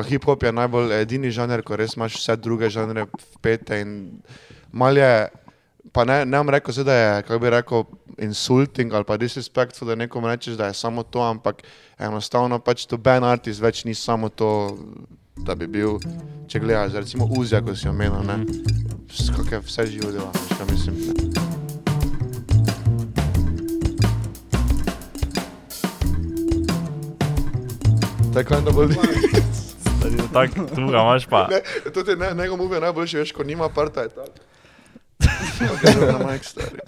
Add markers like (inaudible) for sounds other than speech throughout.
Pa hip-hop je najbolj edini žanr, ko res imaš vse druge žanre vpete in mal je, pa ne, ne bom rekel, da je, kako bi rekel, insulting ali pa disrespectful, da nekomu rečeš, da je samo to, ampak enostavno pač to band artist več ni samo to, da bi bil, če gledaš, recimo Uzja, ko si omenil, ne, kako je vse živo delo, veš, kaj mislim. Tako je, da (laughs) Tako, tu ga imaš pa. Ne, to je ne, njegov move je najboljši, veš, ko nima parta, je tako. Na Mike, stari.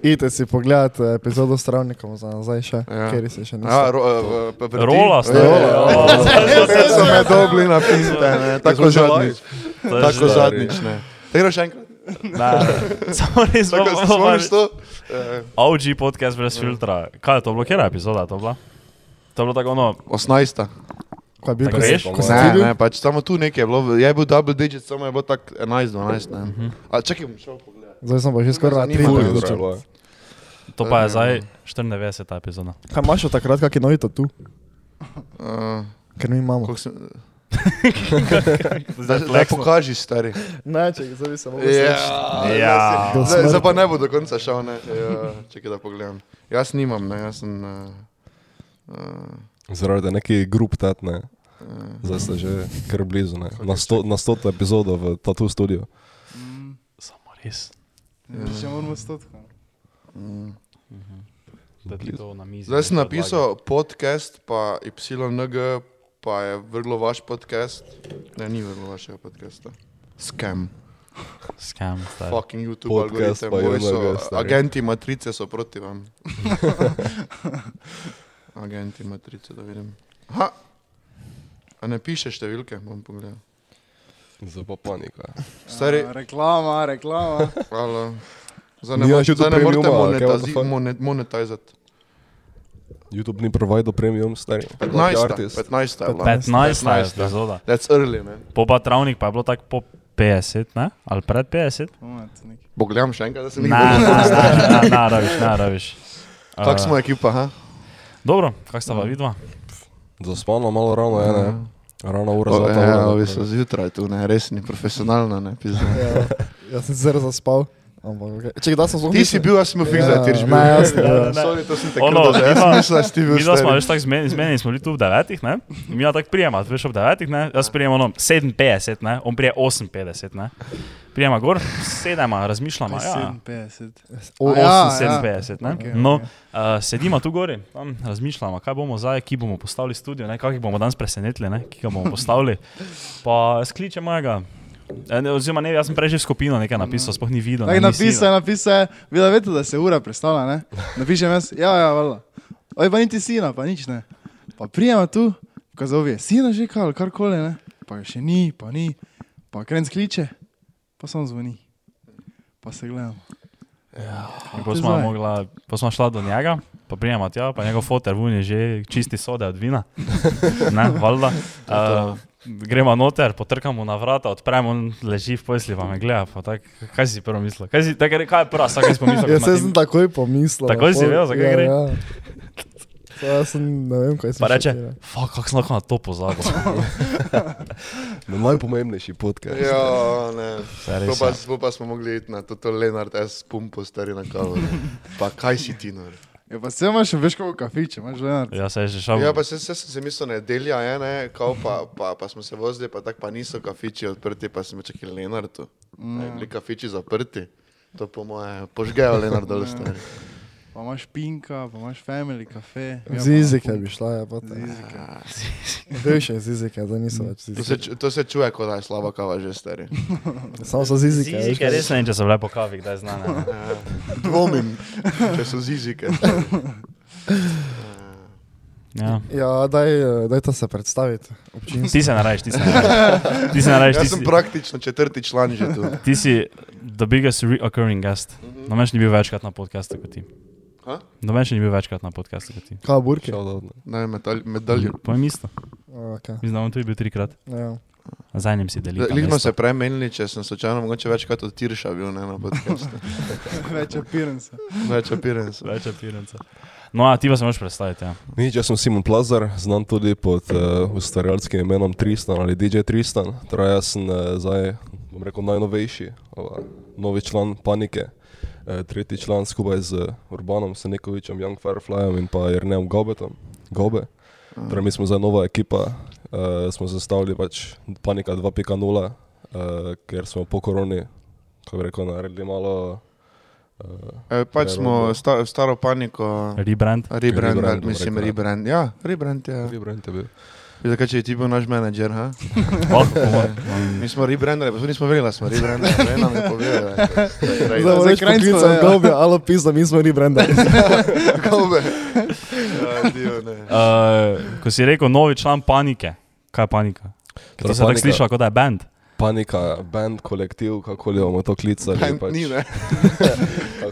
Idite si pogledat eh, epizodo s travnikom za nazaj še, Ja. ker se še A, niste. ro, uh, pa vrti? Rola, stari. Rola. Ja, (laughs) Jaz so me dobili na pinte, ne, tako zadnjič. Je Tako zadnjič, ne. Tako še enkrat. Ne, (laughs) samo res Tako, bomo- se spomniš to? Eh, OG podcast brez filtra. Kaj je to bilo, kera epizoda to bila? To je bilo tako ono, 18. Ko je bil, ko si Ne, ne, pač samo tu nekaj je bilo, je bil double digit, samo je bilo tako 11, 12, ne. Mhm. A čakaj, bom šel pogledat. Zdaj sem pa že skoraj na Zanima tri me, ure dobro začel. to pa je zdaj 94. epizoda. Kaj imaš od takrat, kak je novito tu? Uh, Ker mi imamo. (laughs) Da, da pokaži, stari. Ne, če zdaj bi se mogel Ja, Ja. Do Zdaj, zdaj pa ne bo do konca šel, ne. Ja, čakaj, da pogledam. Jaz nimam, ne, jaz sem... Uh, uh, Zaradi neki grup tat, ne. uh, Zdaj ste že kar blizu, ne. Na, sto, na stoto epizodo v Tattoo studiu. Samo res. Še moramo stoti. mm. Na mizi. Zdaj sem napisal podcast, pa YNG, pa je vrlo vaš podcast. Ne, ni vrlo vašega podcasta. Scam. Scam, stari. Fucking YouTube Podcast algoritem. so-. Agenti matrice so proti vam. (laughs) Agenti matrice, da vidim. Aha. A ne piše številke, bom pogledal. Zdaj pa panika. Stari, Reklama, reklama. hvala. Zdaj ne, morete- zdaj ne YouTube morete premiuma, ali kaj, what the monetazi- fuck? monet- monetizati. YouTube ni provider premium, stari. 15. artist. 15. je bila. 15. epizoda. That's early, man. Po pa travnik pa je bilo tako po 50, ne? Ali pred 50? Moment, neki. Pogledam še enkrat, da se Ne, mi ne, ne, ne, ne, rabiš, ne, rabiš. Kak Eh, smo ekipa, ha? Dobro, kak sta pa vidva? Zaspano malo rano je, ne. Rana ura O, za Ja, ovi so zjutraj tu, ne, resni, profesionalno, ne, pizda. Ja, jaz sem zelo zaspal. Ampak, okay. Če kdaj sem zelo Ti si bil, jaz sem bil fiks, da ti Ja, bil. ne, jasno, ja. Sorry, to sem te Ono, jaz mislim, da si ti bil Mi smo več tako zmeni, zmeni smo bili tu v devetih, ne? Mi ja tako prijema, veš ob devetih, ne? Jaz prijem ono 57, ne? On prije 58, ne? Prijema gor, sedema, razmišljamo, ja. 57. O, A ja, 57, ne? Okej, No, okej. uh, sedimo tu gori, tam razmišljamo, kaj bomo zdaj, ki bomo postavili studio, ne? Kakih bomo danes presenetili, ne? Ki ga bomo postavili. Pa skliče mojega. Eh, ne, Oziroma, ne, jaz sem prej že v skupino nekaj napisal, sploh ni videl. Ne, napisal, napisal, vi da veste, da se ura predstavlja, ne? Napišem jaz, ja, ja, valjda. Oj, pa niti sina, pa nič ne. Pa prijema tu, kazal je, sina že kal, karkoli, ne? Pa še ni, pa ni. Pa krenc kliče, pa samo zvoni. Pa se gledam. In potem smo, mogla, potem smo šla do njega, pa prijema tja, pa njegov foter vun je že čisti sode od vina. (laughs) Ne, valjda. Uh, gremo noter, potrkamo na vrata, odpremo, on leži v posli, pa me gleda. Pa tak, kaj si prvo mislil? Kaj, si, tak, kaj je prva, kaj si pomislil? Jaz sem takoj pomislil. Takoj si vedel, za kaj ja, gre? Ja. To jaz sem, ne vem, kaj sem Pa reče, fuck, kako sem lahko na to pozabil. (laughs) Na najpomembnejši podcast. Ja, ne. To pa, to pa smo mogli iti na to, to Lenart S. pumpo stari na kavu. Pa kaj si ti, no? Ja, pa se imaš veš kako kafiče, imaš Lenart. Ja, se je že šel. Ja, pa se, se sem si mislil, nedelja je, ne, kao pa, pa, pa smo se vozili, pa tako pa niso kafiči odprti, pa smo čakali Lenartu. Mm. Bili kafiči zaprti. To po moje, požgejo Lenart dol stari. Pa imaš Pinka, pa imaš Family Cafe. Ja, Zizike bi šla, ja, pa te. Zizike. Bivše zizike, zdaj niso več To se, zizike. to se čuje, kot da je slaba kava že stari. (laughs) Samo so zizike. Zizike, res ne vem, če so bile po kavi, kdaj znane. (laughs) Dvomim, če so zizike. (laughs) Ja. Ja, daj, daj to se predstaviti. Občinstvo. Ti se narajš, ti se narajš. Ti se narajš, ti Jaz sem si, praktično četrti član že tu. ti si the biggest reoccurring guest. No, meni še ni bil večkrat na podkastu kot ti. Ha? No, meni še ni bil večkrat na podkastu kot ti. Kaj burke? Ne. Medalj, medaljo. Povem isto. Okay. Mislim, da on tu je bil trikrat. Ja. Za enim si delil. Lih smo se prej menili, če sem slučajno mogoče večkrat od Tirša bil ne, na podkastu. (laughs) Več appearance. Več appearance. Več apirance. No, a ti pa se moraš predstaviti. Ja. Nič, jaz sem Simon Plazar, znam tudi pod uh, ustvarjalskim imenom Tristan ali DJ Tristan. Torej, jaz sem uh, zdaj, bom rekel, najnovejši, ova, novi član Panike. Uh, tretji član skupaj z Urbanom Senekovičem, Young Fireflyem in pa Jernejem Gobetom. Gobe. Torej, mi smo zdaj nova ekipa, uh, smo sestavili pač Panika 2.0, uh, ker smo po koroni, kako rekel, naredili malo. Uh, E, pač Ja, smo sta, staro paniko. Rebrand. Rebrand, Rebrand, mislim, ja. rebrand. Ja, rebrand je. Rebrand je bil. Zakaj, če (laughs) je ti bil naš menedžer, ha? Mi smo rebrandali, pa nismo vedeli, da smo rebrandali. Ne nam je povedal. Za poklical ja. Gobja, alo pizda, mi smo rebrandali. (laughs) Ne. Uh, ko si rekel novi član panike, kaj je panika? Ker to Torej, se tako sliši, kot da je band. Panika, band, kolektiv, kako li bomo to klicali. Band pač, ni, ne.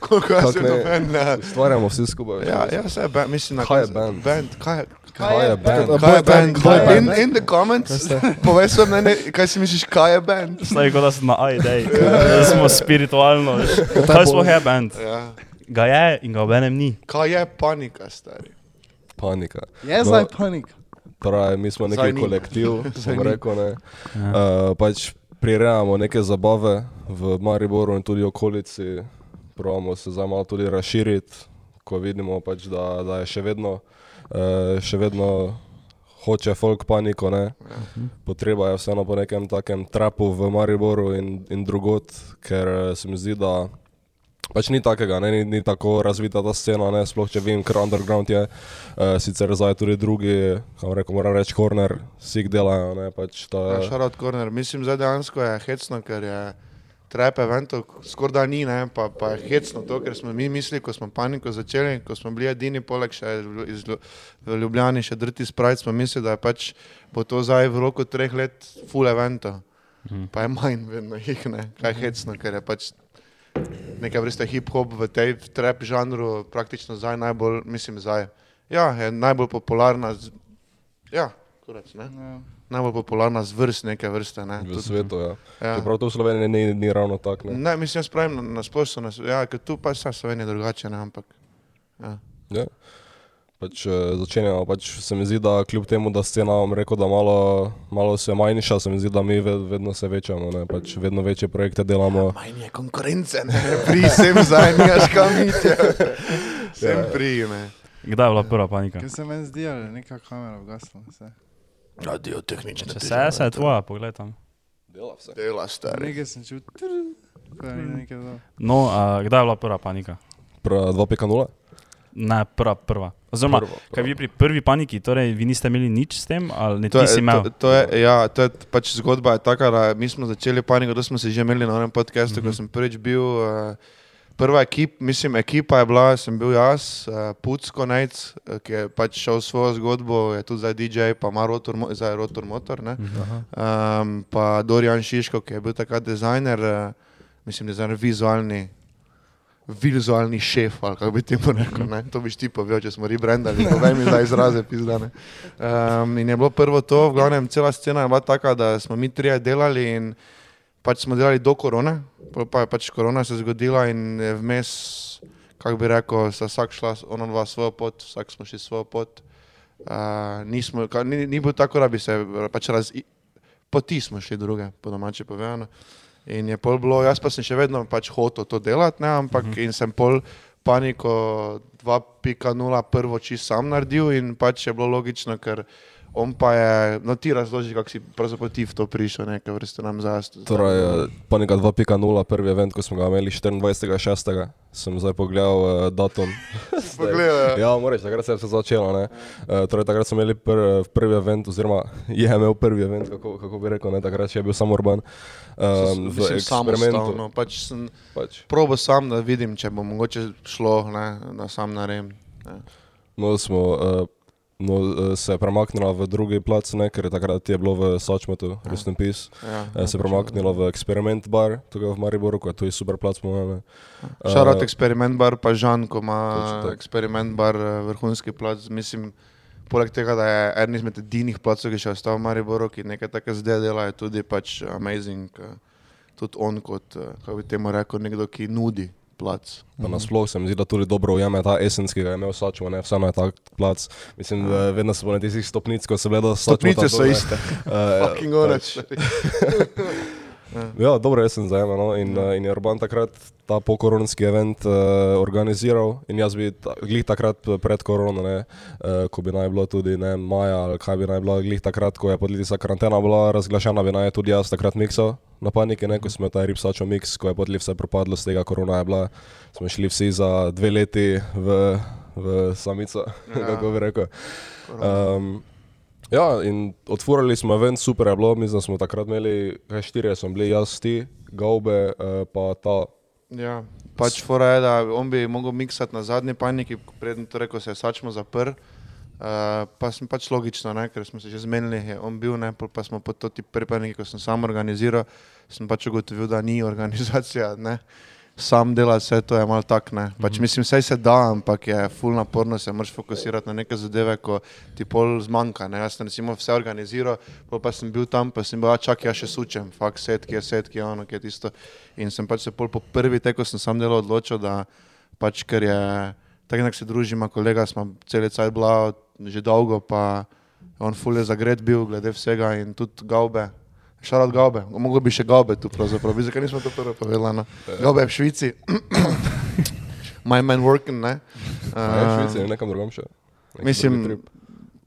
Koliko ne? do band, ne. Stvarjamo vsi skupaj. Ja, ja, vse je band, mislim na Kaj je band? Band, kaj je? Kaj je band? Kaj je band? Kaj je In, band? in the comments, (laughs) povej sem meni, kaj si misliš, kaj je band? Zdaj, kot da sem na idej, da smo spiritualno. veš. Kaj smo je band? Ja. Ga je in ga obenem ni. Kaj je panika, stari? Panika. Je No. zdaj panik. Torej, mi smo neki kolektiv, (laughs) ni. rekel, ne. Ja. Uh, pač prirejamo neke zabave v Mariboru in tudi okolici, pravimo se zdaj malo tudi razširiti, ko vidimo pač, da, da je še vedno, uh, še vedno hoče folk paniko, ne. Potreba je vseeno po nekem takem trapu v Mariboru in, in drugot, ker eh, se mi zdi, da Pač ni takega, ne, ni, ni tako razvita ta scena, ne, sploh če vem, ker underground je, uh, sicer zdaj tudi drugi, kako rekel, moram reči, corner, vsi delajo, ne, pač ta, Ja, Šarot Corner, mislim, da dejansko je hecno, ker je trap eventov skoraj da ni, ne, pa, pa je hecno to, ker smo mi mislili, ko smo paniko začeli, ko smo bili edini, poleg še v- iz Ljubljani, še drti sprite, smo mislili, da je pač bo to zdaj v roku treh let full eventov. Pa je manj vedno jih, ne, kaj hecno, ker je pač neka vrsta hip-hop v tej v trap žanru praktično zdaj najbolj, mislim zdaj, ja, je najbolj popularna, z, ja, kurac, ne Ja. Najbolj popularna zvrst neke vrste. Ne, v svetu. Ja. ja. Čeprav to v Sloveniji ni, ni ravno tako. Ne. Ne, mislim, jaz pravim na, na splošno, ja, ker tu pač vse Slovenije drugače, ne, ampak. Ja. Ja. Pač, eh, začenjamo, pač se mi zdi, da kljub temu, da scena vam rekel, da malo, malo se manjša, se mi zdi, da mi ved, vedno se večamo, ne. pač vedno večje projekte delamo. Manj je konkurence, ne, pri sem zdaj, nimaš kam iti. Sem Ja. pri, ne. Kdaj je bila prva panika? Ker se meni zdi, da je neka kamera ugasla. vse. Radio tehnične Če se se je tvoja, poglej tam. Dela vse. Dela stari. Nekaj sem čutil, nekaj dal. No, uh, kdaj je bila prva panika? Prva 2.0? Ne, prva, prva. Oziroma, Prva, prva. kaj vi pri prvi paniki, torej vi niste imeli nič s tem, ali ne To ti si je, imel? to, to je, ja, to je pač zgodba je taka, da mi smo začeli paniko, to smo se že imeli na enem podkastu, mm -hmm. ko sem prvič bil. Uh, prva ekipa, mislim, ekipa je bila, sem bil jaz, uh, Pucko Nejc, eh, ki je pač šel svojo zgodbo, je tudi zdaj DJ, pa ima rotor, zdaj rotor motor. Ne? Um, pa Dorian Šiško, ki je bil takrat dizajner, uh, mislim, dizajner vizualni. Vizualni šef, ali kako bi ti rekel, ne? to biš ti povedal, če smo rebrandali, povej mi zdaj izraze, pizdane. Um, in je bilo prvo to, v glavnem cela scena je bila taka, da smo mi trije delali in pač smo delali do korone, pa je pač korona se zgodila in je vmes, kako bi rekel, sta vsak šla ono dva svojo pot, vsak smo šli svojo pot. Uh, nismo, ka, ni, ni bilo tako, da bi se pač raz, poti smo šli druge, po domače povedano. In je pol bilo, jaz pa sem še vedno pač hotel to delati, ne, ampak mm -hmm. in sem pol paniko 2.0 prvo čist sam naredil in pač je bilo logično, ker on pa je, no ti razloži, kako si pravzaprav ti v to prišel, nekaj vrste nam zasto. Torej, eh, Panika 2.0, prvi event, ko smo ga imeli 24.6. sem zdaj pogledal uh, datum. Pogledaj, ja. Ja, moraš, takrat se je vse začelo. ne. Uh, torej, takrat smo imeli pr, prvi event, oziroma (laughs) je imel prvi event, kako, kako bi rekel, ne, takrat še je bil samo urban. Um, eksperimentu. samostalno, pač sem Pač. probo sam, da vidim, če bo mogoče šlo, ne, da sam naredim. Ne. No, smo uh, no, uh, se premaknili v drugi plac, ne, ker je takrat je bilo v Sačmetu, Rest in Peace. Ja, Uh, se premaknilo v eksperiment bar, tukaj v Mariboru, ko je to super plac, po mojem. ne. Šarat Eh, eksperiment bar, pa Žan, ko ima tako. eksperiment bar, eh, vrhunski plac. Mislim, poleg tega, da je eden izmed edinih placov, ki še ostal v Mariboru, ki nekaj takega zdaj dela, je tudi pač amazing. eh, Tudi on kot, eh, kako bi temu rekel, nekdo, ki nudi plac. Pa nasploh se mi zdi, da tudi dobro ujame ta esens, ki ga je imel Sačmo, ne, vseeno je tak plac. Mislim, da vedno so bile tistih stopnic, ko se gledo Sačmo. Stopnice so iste. Uh, (laughs) Fucking honest. (laughs) Ja, dobro, jaz sem zajema. No? In, uh, in je Urban takrat ta pokoronski event uh, organiziral. In jaz bi ta, glih takrat pred korono, ne, uh, ko bi naj bilo tudi ne, maja ali kaj bi naj bilo, glih takrat, ko je podlitisa karantena bila razglašena, bi naj tudi jaz takrat miksal na paniki, ne, ko smo ta ripsačo miks, ko je podli vse propadlo z tega korona je bila. Smo šli vsi za dve leti v, v samico, (laughs) ja. kako bi rekel. Um, Ja, in odfurali smo event, super je bilo, mislim, da smo takrat imeli, kaj štirje smo bili, jaz, ti, Gaube, eh, pa ta. Ja, pač fora je, da on bi mogel miksati na zadnji paniki, predtem torej, ko se je sačmo zaprl. Uh, pa sem pač logično, ne, ker smo se že zmenili, je on bil, ne, pa smo po to ti pripadniki, ko sem sam organiziral, sem pač ugotovil, da ni (laughs) organizacija, ne, sam dela vse to je malo tak, ne. Pač mislim, vse se da, ampak je full naporno, se moraš fokusirati na neke zadeve, ko ti pol zmanjka, ne. Jaz sem recimo vse organiziral, pol pa sem bil tam, pa sem bil, a čak, ja še sučem, fakt setki setki, ono, ki je tisto. In sem pač se pol po prvi tek, ko sem sam delal, odločil, da pač, ker je, tako nek se družima, kolega smo cel cajt bila že dolgo, pa on ful je zagret bil glede vsega in tudi gaube. Šarat gaube, mogoče bi še gaube tu pravzaprav, bi zakaj nismo to prvo povedali, no. Gaube je v Švici, (coughs) my man working, ne. Uh, Uh, Švici, nekam drugam še. Neki mislim, ja,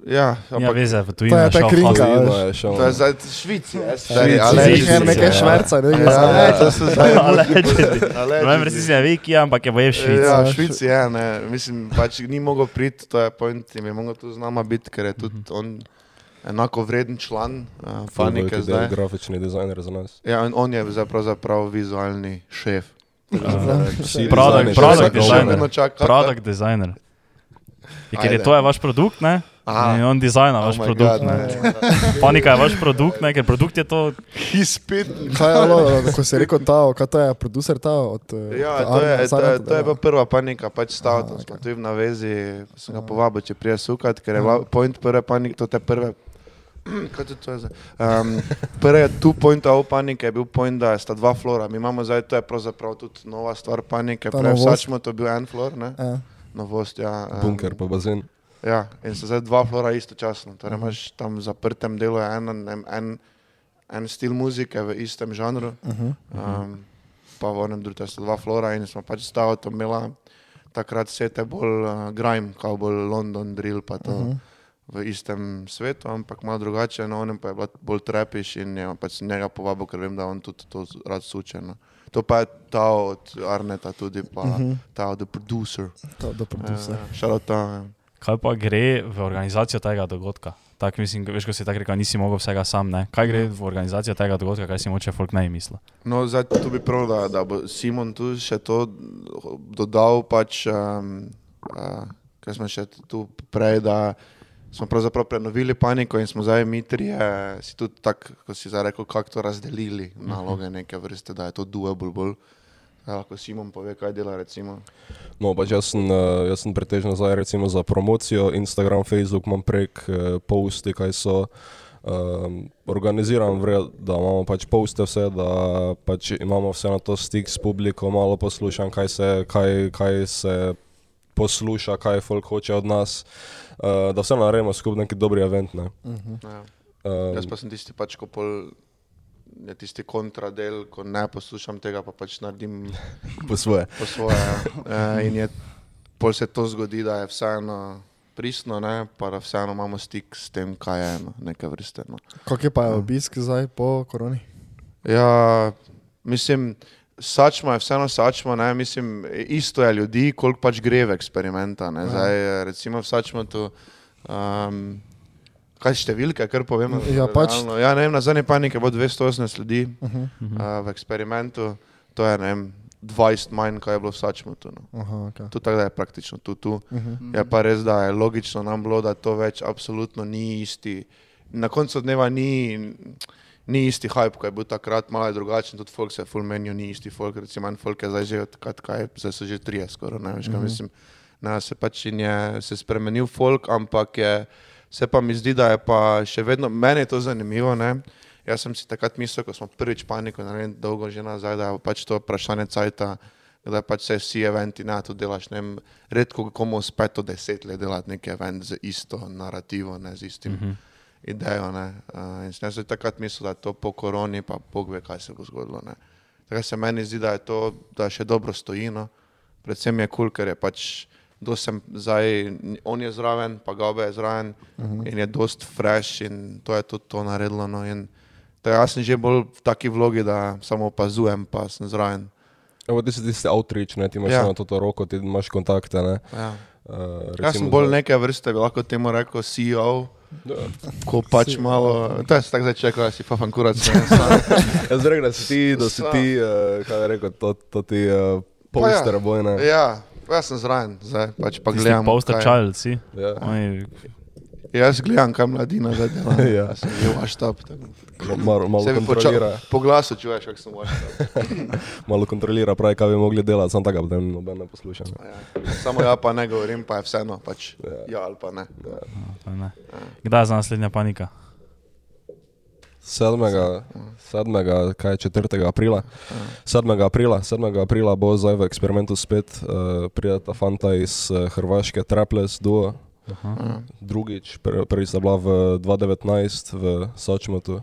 Ja, ampak veze, v To tujini je je ta krinka, je to je no. zdaj Švici, je je nekaj šverca, ne, Ja, ja, to so zdaj. Allegedly. Ne vem, resnici je Viki, ampak je boje v Švici. Ja, v Švici je, ne, mislim, pač ni mogel priti, to je point, in je mogel tu z nama biti, ker je tudi on enako vreden član uh, panike tudi zdaj. Grafični dizajner za nas. Ja, on je pravzaprav vizualni šef. Vsi Product- product designer. Product designer. Je, ker je to je vaš produkt, ne? Aha. In on dizajna Oh vaš my produkt, God, ne? ne. (laughs) Panika je vaš produkt, ne? Ker produkt je to, He's spit. Kaj je bilo, ko si rekel ta, kaj to je, producer ta od... eh, Ja, ta to je, to je, to je bila prva panika, pač stav, Aha, tam smo tudi na vezi, sem ga povabil, če prije sukat, ker je bila point prve panike, to te prve, kaj to je zdaj? Um, prve two point of panike je bil point, da sta dva flora, mi imamo zdaj, to je pravzaprav tudi nova stvar panike, prej novost. vsačmo to bil en flor, ne? Ja. Novost, ja. um, Bunker pa bazen. Ja, in so zdaj dva flora istočasno. Torej imaš tam v zaprtem delu en, en, en, en stil muzike v istem žanru, um, pa v enem drugem sta dva flora in smo pač stavo to imela takrat sete bolj uh, grime, kao bolj London drill, pa to uh -huh. V istem svetu, ampak malo drugače, na onem pa je bolj trepiš in je pač njega povabil, ker vem, da on tudi to rad suče. No. To pa je ta od Arneta tudi, pa uh -huh. ta od The Producer. To, da producer. Uh, Šarota. Ja. kaj pa gre v organizacijo tega dogodka. Tak, mislim, veš, ko si tako rekel, nisi mogel vsega sam, ne? Kaj gre v organizacijo tega dogodka, kaj si moče folk ne misli? No, zdaj tu bi prav, da, da bo Simon tu še to dodal, pač, um, uh, kaj smo še tu prej, da smo pravzaprav prenovili paniko in smo zdaj mi trije si tudi tako, ko si zdaj rekel, kako to razdelili naloge neke vrste, da je to doable bolj. Ja, lahko Simon pove, kaj dela recimo. No, pač jaz sem, eh, jaz sem pretežno zdaj recimo za promocijo, Instagram, Facebook imam prek eh, posti, kaj so. Um, organiziram, vred, da imamo pač poste vse, da pač imamo vse na to stik s publiko, malo poslušam, kaj se, kaj, kaj se posluša, kaj folk hoče od nas, uh, da vse naredimo skupaj neki dobri event. Ne. Ja. Um, Jaz pa sem tisti pač, ko pol je tisti kontradel, ko ne poslušam tega, pa pač naredim (laughs) po svoje. po svoje. Uh, in je, pol se to zgodi, da je vseeno pristno, ne, pa da vseeno imamo stik s tem, kaj je no, neka vrsta. No. Kak je pa obisk zdaj po koroni? Ja, mislim, sačma je vseeno sačma, ne, mislim, isto je ljudi, koliko pač gre v eksperimenta. Ne. Zdaj, recimo v sačma tu. Um, Kaj številke, kar povemo? Ja, pač. realno. Ja, ne vem, na zadnji paniki je bilo 218 ljudi Uh -huh. uh, v eksperimentu, to je ne vem, 20 manj, kaj je bilo v Sačmutu. No. Aha, okay. Tu tako da je praktično tu. tu. uh -huh. Je pa res, da je logično nam bilo, da to več absolutno ni isti. Na koncu dneva ni, ni isti hype, kot je bil takrat, malo je drugačen, tudi folk se je full menijo, ni isti folk, recimo en folk je zdaj že od kad, kaj, zdaj so že trije skoraj, ne veš, kaj mislim. Ne, se pač in je se spremenil folk, ampak je, se pa mi zdi, da je pa še vedno, meni je to zanimivo, ne. Jaz sem si takrat mislil, ko smo prvič paniko naredili, dolgo že nazaj, da je pač to vprašanje cajta, Da pač se vsi eventi, ne, to delaš, ne vem, redko komu uspe to deset let delati neki event z isto narativo, ne, z istim uh -huh. Idejo, ne. Uh, in sem jaz takrat mislil, da je to po koroni, pa Bog ve, kaj se bo zgodilo, ne. Tako se meni zdi, da je to, da še dobro stoji, no. Predvsem je kul, cool, ker je pač, do sem zdaj, on je zraven, pa Gabe je zraven uh -huh. in je dost fresh in to je tudi to naredilo, no. In, jaz sem že bolj v taki vlogi, da samo opazujem, pa sem zraven. Evo, ti si tisti outreach, ne, ti imaš Ja. na to roko, ti imaš kontakte, ne. Ja. Uh, Jaz sem bolj neke vrste, bi lahko temu rekel CEO, ko pač malo, to je tako zdaj čekal, da si fafan kurac. ne, sam. (laughs) Jaz bi rekel, da si ti, da si ti, uh, kaj bi rekel, to, to ti uh, poster bojne. Ja, jaz sem zraven, zdaj pač pa Tisti gledam. poster kaj- child si. Ja. Oni, Jaz gledam, kaj mladina zdaj dela. (laughs) Ja. Jaz sem bil vaštap. Malo, malo kontrolira, Po glasu čuješ, kako sem vaštap. (laughs) malo kontrolira, pravi, kaj bi mogli delati, samo tako, da noben ne posluša. ne. Ja. Samo ja pa ne govorim, pa je vseeno, pač Ja. ja ali pa ne. to ne. Kdaj je za naslednja panika? 7. 7. kaj je 4. aprila. 7. aprila, 7. aprila bo zdaj v eksperimentu spet uh, prijeta fanta iz uh, Hrvaške, Traples Duo. Ja. Drugič, pr prvič sta bila v 2019 v Sočmotu.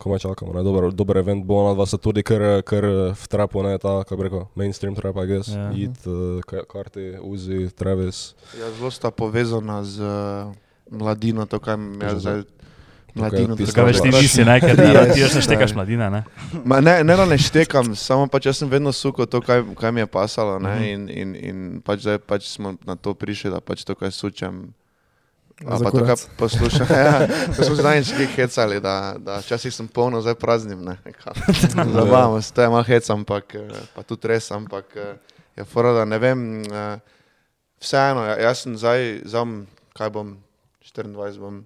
Komaj čakamo, ne? dober, dober event bo, ona dva sta tudi kar, kar v trapu, ne ta, kako bi rekel, mainstream trap, I guess. Ja. Eat, uh, Karti, Uzi, Travis. Ja, zelo sta povezana z uh, mladino, to kaj mi je Že zdaj. Mladino, tisto Kaj veš, ti nisi, ne, ker ne, Yes. ti još ne štekaš mladine, ne? Ma ne, ne, ne štekam, samo pač jaz sem vedno suko to, kaj, kaj mi je pasalo. Ne, Mhm. in, in, in pač zdaj pač smo na to prišli, da pač to, kaj sučem. A pa to, kaj kurac. poslušam. (laughs) Ja, ko smo danes (laughs) nekaj hecali, da, da včasih sem polno, zdaj praznim. Ne, (laughs) Zabavamo se, to je malo hec, ampak eh, pa tudi res, ampak eh, je fora, da ne vem, eh, vseeno, ja- jaz sem zdaj, zdaj kaj bom, 24 bom,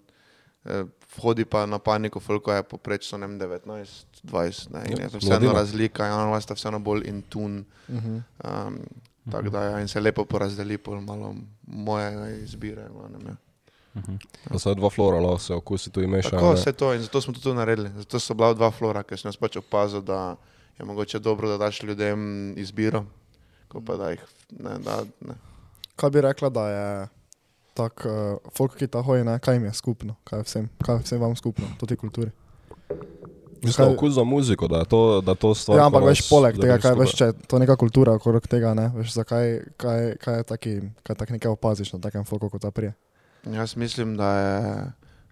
vhodi pa na paniko, koliko je poprečno, ne vem, 19, 20, ne, Ja, je to vseeno razlika, in ona sta vseeno bolj in tun. Mhm. Um, tako da ja, in se lepo porazdeli pol malo moje izbire. no, ne vem. Da so dva flora, lahko se okusi tu imeša. Tako vse to in zato smo to tudi naredili. Zato so bila dva flora, ker sem jaz pač opazil, da je mogoče dobro, da daš ljudem izbiro, ko pa da jih ne da. Ne. Kaj bi rekla, da je tak, uh, folk, ki ta hoji, ne, kaj jim je skupno, kaj je vsem, kaj je vsem vam skupno, to ti kulturi. Mislim, Kaj- okus za muziko, da je to, da je to stvar. Ja, ampak veš, poleg tega, kaj veš, če je to neka kultura okrog tega, ne, veš, zakaj, kaj, kaj je taki, kaj tak nekaj opaziš na takem folku, kot ta prije. Jaz mislim, da je,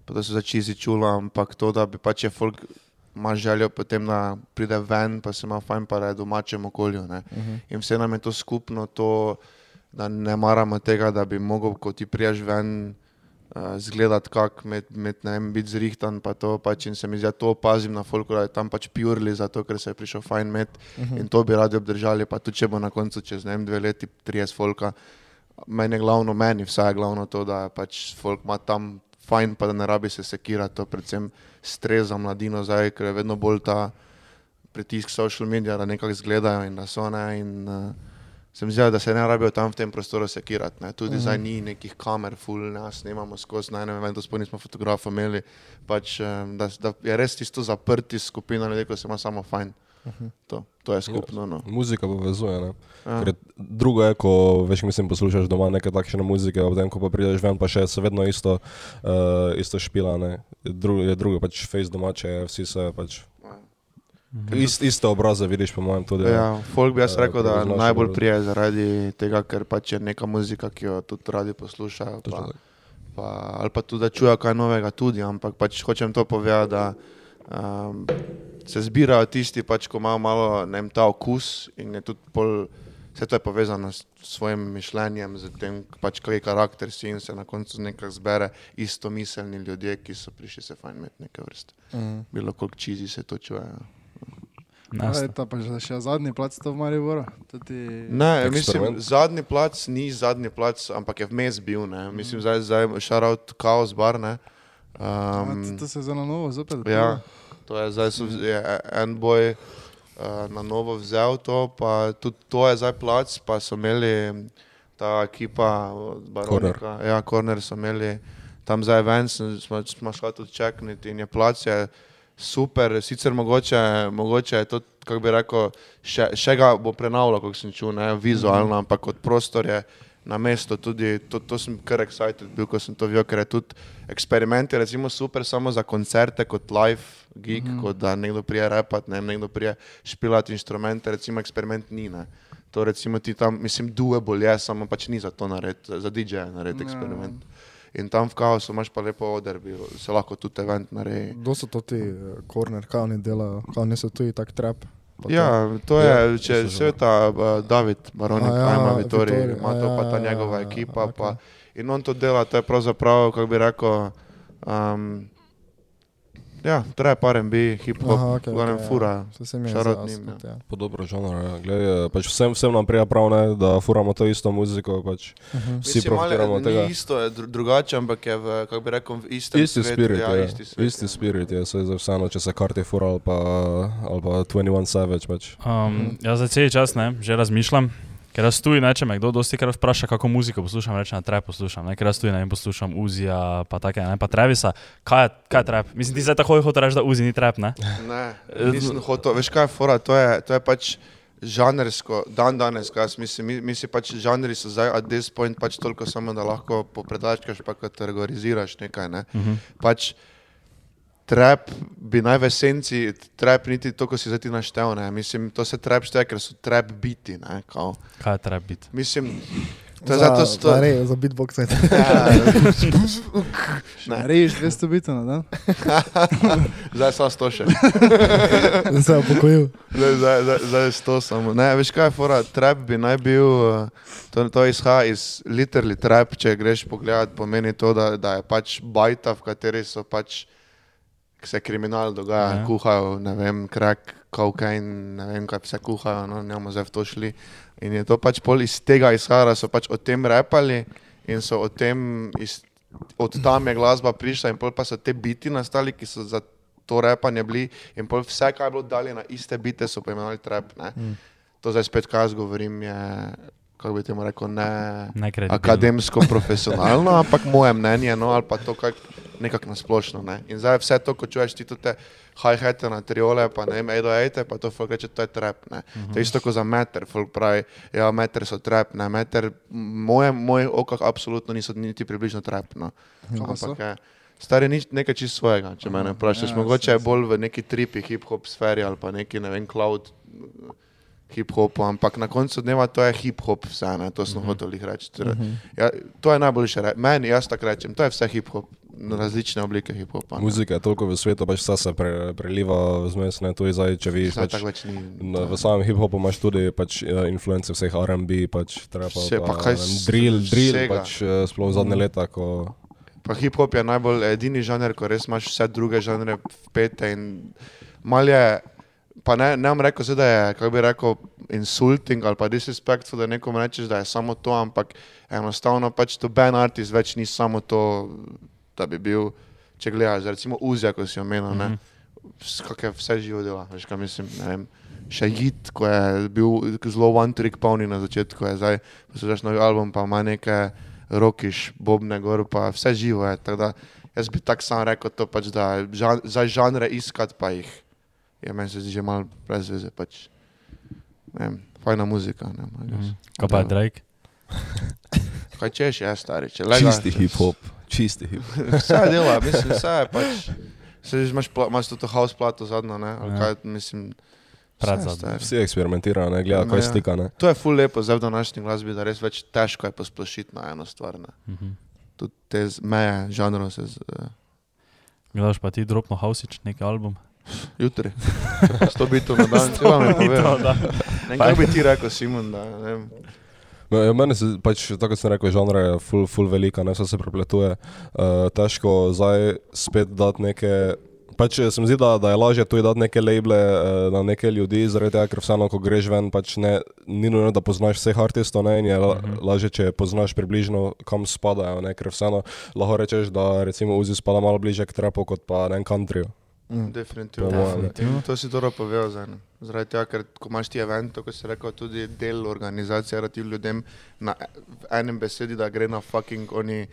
pa da so začizi čula, ampak to, da bi pač je folk ima željo potem, da pride ven, pa se ima fajn, pa da je v domačem okolju. Ne. Uh -huh. In vse nam je to skupno, to, da ne maramo tega, da bi mogel, ko ti priješ ven, uh, zgledati kak, med, med, ne vem, biti zrihtan. Pa to, pač, in se mi zdi, da to opazim na folku, da je tam pač purli, zato ker se je prišel fajn med Uh -huh. in to bi radi obdržali. Pa tudi če bo na koncu čez ne vem, dve leti, 30 folka, meni je glavno, meni vsaj je glavno to, da pač folk ima tam fajn, pa da ne rabi se sekirati, to predvsem stres za mladino zdaj, ker je vedno bolj ta pritisk social medija, da nekako izgledajo in da so ne. In, uh, se mi zdi, da se ne rabijo tam v tem prostoru sekirati. Ne. Tudi mm. zdaj ni nekih kamer, full nas snemamo skozi, na enem eventu sploh nismo fotografa imeli. Pač, da, da je res tisto zaprti skupina ljudi, ko se ima samo fajn. To, to je skupno. No. Muzika povezuje. Ne? Ja. Drugo je, ko veš, mislim, poslušaš doma neke takšne muzike, a potem, ko pa prideš ven, pa še se vedno isto, uh, isto špila. Ne? Drugo, je drugo, pač face domače, vsi se pač. Ist, iste obraze vidiš, po mojem, tudi. Ja, folk bi jaz Eh, rekel, da najbolj prije zaradi tega, ker pač je neka muzika, ki jo tudi radi poslušajo. Pa, pa, ali pa tudi, da čujejo kaj novega tudi, ampak pač hočem to povedati, da um, se zbirajo tisti, pač, ko imajo malo vem, ta okus in je tudi pol, vse to je povezano s svojim mišljenjem, z tem, pač, kaj je karakter si in se na koncu nekako zbere isto miselni ljudje, ki so prišli se fajn imeti neke vrste. Mhm. Bilo koliko čizi se to čuje. To pa že še zadnji plac to v Mariboru. Tudi... Ne, mislim, Eksperiment. zadnji plac ni zadnji plac, ampak je vmes bil. Ne. Mislim, zdaj, zdaj šarout kaos bar. Ne. Um, Um, to se je za na novo zopet. ja, to je zdaj so, je en boj uh, na novo vzel to, pa tudi to je zdaj plac, pa so imeli ta ekipa, Baronika, ja, Corner so imeli tam za event, sem- smo, smo šli tudi čekniti in je plac je super, sicer mogoče, mogoče je to kako bi rekel, še, še ga bo prenavljal, kot sem čutil, ne vizualno, ampak kot prostor je na mestu tudi, to, to sem kar excited bil, ko sem to videl, ker je tudi eksperiment je recimo super samo za koncerte kot live gig, mm. kot da nekdo prije repat, ne, nekdo prije špilati inštrumente, recimo eksperiment ni, ne. To recimo ti tam, mislim, doable je, samo pač ni za to narediti, za, DJ-je narediti eksperiment. In tam v kaosu imaš pa lepo oder, bi se lahko tudi event naredi. Kdo so to ti korner, kaj oni delajo, kaj oni so tudi tak trap? Ja, to je, Ja, če to so že- se ta uh, David Baronik, A ja, Ajma Vitori, Vittori, ima to pa ja, ta ja, njegova ja, ekipa. okej. Pa, in on to dela, to je pravzaprav, kako bi rekel, um, ja, trap R&B, hip-hop, Aha, v okej, glavnem okej, ja. fura. Saj se je ja. Po dobro žanr, ja. Glej, eh, pač vsem, vsem nam prija prav, ne, da furamo to isto muziko, pač Mhm. vsi profitiramo od tega. Ni isto, je dru drugače, ampak je v, kako bi rekel, v istem Isti svetu. spirit, ja, ja, isti svet. isti spirit je, saj za vseeno, če se karti fura ali pa, ali pa 21 Savage, pač. Um, jaz za cel čas ne, že razmišljam, ker jaz tu, ne, če me kdo dosti krat vpraša, kako muziko poslušam, rečem, da trap poslušam, ne, ker jaz tu ne poslušam Uzija, pa take, ne, pa Travisa. Kaj je, kaj je trap? Mislim, ti zdaj tako hoče reči, da Uzi ni trap, ne? Ne, nisem hotel, veš kaj je fora, to je, to je pač žanrsko, dan danes, kaj jaz mislim, mi, mi si pač žanri so zdaj at this point pač toliko samo, da lahko popredlačkaš pa kategoriziraš nekaj, ne. Uh -huh. Pač trap bi naj v esenci, trap niti to, ko si zdaj ti naštel, ne, mislim, to se trap šteje, ker so trap biti, ne, kao. Kaj je trap biti? Mislim, to je Za- zato, za to, re- Za beatbox. (laughs) Ne. Rejiš 200 bitov na dan? (laughs) zdaj sem to še. Se je upokojil. Zdaj, zdaj, zdaj, zdaj je to samo. Ne, veš kaj je fora, trap bi naj bil, eh, to, to izhaja iz literally trap, če greš pogledat, pomeni to, da, da je pač bajta, v kateri so pač se kriminal dogaja, Ja. kuhajo, ne vem, krak, kokain, ne vem, kaj vse kuhajo, no, ne bomo zdaj v to šli. In je to pač pol iz tega izhaja, da so pač o tem repali in so o tem, iz, od tam je glasba prišla in pol pa so te biti nastali, ki so za to repanje bili in pol vse, kar je bilo dalje na iste bite, so poimenovali trap. Ne. Mm. To zdaj spet, kaj jaz govorim, je, kako bi temu rekel, ne akademsko, profesionalno, ampak moje mnenje, no, ali pa to kak, nekako nasplošno. Ne. In zdaj vse to, ko čuješ ti te hi-hate na triole, pa ne vem, edo ejte, pa to folk reče, to je trap. Ne. To je isto kot za meter, folk pravi, ja, meter so trap, ne, meter, moje, mojih okah absolutno niso niti približno trap. No. So? Ampak je, stari nič nekaj čist svojega, če me vprašaš, ja, mogoče je bolj v neki tripi, hip-hop sferi ali pa neki, ne vem, cloud hip-hopu, ampak na koncu dneva to je hip-hop vse, ne, to sem uh -huh. hotel jih reči. Torej, Ja, to je najboljše, meni, jaz tako rečem, to je vse hip-hop, različne oblike hip-hopa. Muzika je toliko v svetu, pač vse se pre, preliva zmes, ne, to je zdaj, če vidiš, pač, več ni. na, v samem hip-hopu imaš tudi pač, eh, influence vseh R&B, pač trapa, Vse, pa pa, kaj drill, drill, vsega. pač eh, sploh zadnje leta, ko Pa hip-hop je najbolj edini žanr, ko res imaš vse druge žanre vpete in mal je, pa ne, ne bom rekel, da je, kako bi rekel, insulting ali pa disrespectful, da nekomu rečeš, da je samo to, ampak enostavno pač to band artist več ni samo to, da bi bil, če gledaš, recimo Uzja, ko si omenil, ne, kako je vse živo dela, veš kaj mislim, ne vem. Še Jit, ko je bil zelo one trick pony na začetku, je zdaj poslušaš novi album, pa ima neke rokiš, bobne gor, pa vse živo je. tako da Jaz bi tako sam rekel, to pač, da žan, za žanre iskati pa jih. Je meni se zdi že malo brez veze. Pač. Ne vem, Fajna muzika. Ne. Mhm. Kaj pa je Drake? Kaj češ, je stari, če lega. čisti hip-hop, čisti hip-hop. (laughs) Vse dela, mislim, vse je pač. Se že imaš, pla, imaš to house plato zadnjo, ne? Ali Ja. kaj, mislim. vse. Vsi eksperimentirajo, ne, gleda, No, kaj ja. stika, ne. To je ful lepo zdaj v današnji glasbi, da res več težko je posplošiti na eno stvar. Ne? Mhm. Tudi te meje žanrov se z, uh, Gledaš pa ti dropno Hausič, neki album? jutri. (laughs) Sto bitov na dan, če vam je povedal. kaj bi ti rekel, Simon, da Meni se pač, tako kot sem rekel, žanr je full, full velika, ne vse se prepletuje. Uh, težko zdaj spet dati neke. Pač eh, se mi zdi, da, da je lažje tudi dati neke labele uh, na neke ljudi, zaradi tega, ker vseeno, ko greš ven, pač ne, ni nujno, da poznaš vseh artistov, ne, in je la, lažje, če poznaš približno, kam spadajo, ne, ker vseeno lahko rečeš, da recimo Uzi spada malo bliže k trapu kot pa ne countryju. Definitivno. Mojem, ne. Definitivno. To si dobro povedal zdaj. ne. Zaradi tega, ker ko imaš ti event, kot si rekel, tudi del organizacije, da ti ljudem na v enem besedi, da gre na fucking oni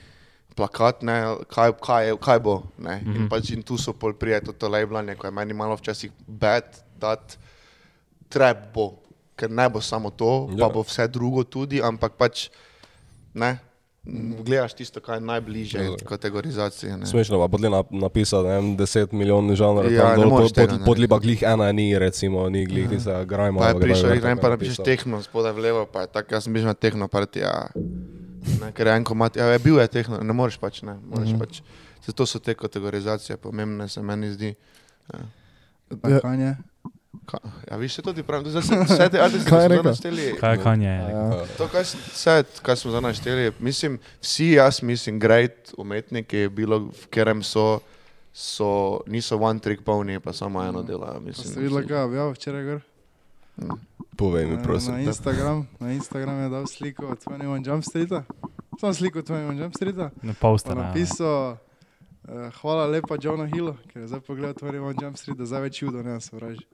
plakat, ne, kaj, kaj, kaj bo. Ne. Mm -hmm. In pač in tu so pol prijeti to labelanje, ko je meni malo včasih bad, dat trap bo, ker ne bo samo to, ja. pa bo vse drugo tudi, ampak pač ne. Gledaš tisto, kar je najbližje Ja. kategorizaciji. ne. Smešno pa podli na, napisati, ne vem, 10 milijonov žanrov, Ja, ja, dol, pod, tega pod, podli pa glih ena ni, recimo, ni glih tista grajma. Pa je prišel, tako pa napišeš napisal. tehno, spodaj v levo, pa je tako, jaz sem bil na tehno partija. Ne, ker je en komat, ja, je bil je tehno, ne moreš pač, ne, moreš mm -hmm. pač. Zato so te kategorizacije pomembne, se meni zdi. Ja. Kaj je? Ka, ja, vi še to ti pravim, zdaj sem vse te rekel? našteli. Kaj je kanje? Ja. To, kaj, s- vse, kar smo zdaj našteli, mislim, vsi jaz mislim, great umetniki, bilo v katerem so, so, niso one trick pony, pa samo eno delajo. Pa Mislim, ste videli, kaj je objavil včeraj gor? Povej mi, Na, prosim. na Instagram, na Instagram je dal sliko od 21 Jump Streeta. Samo sliko od 21 Jump Streeta. Ne Pa posta. napisal, uh, hvala lepa Johnu Hillu, ker je zdaj pogledal 21 Jump Street, da zdaj več judo ne sovraži.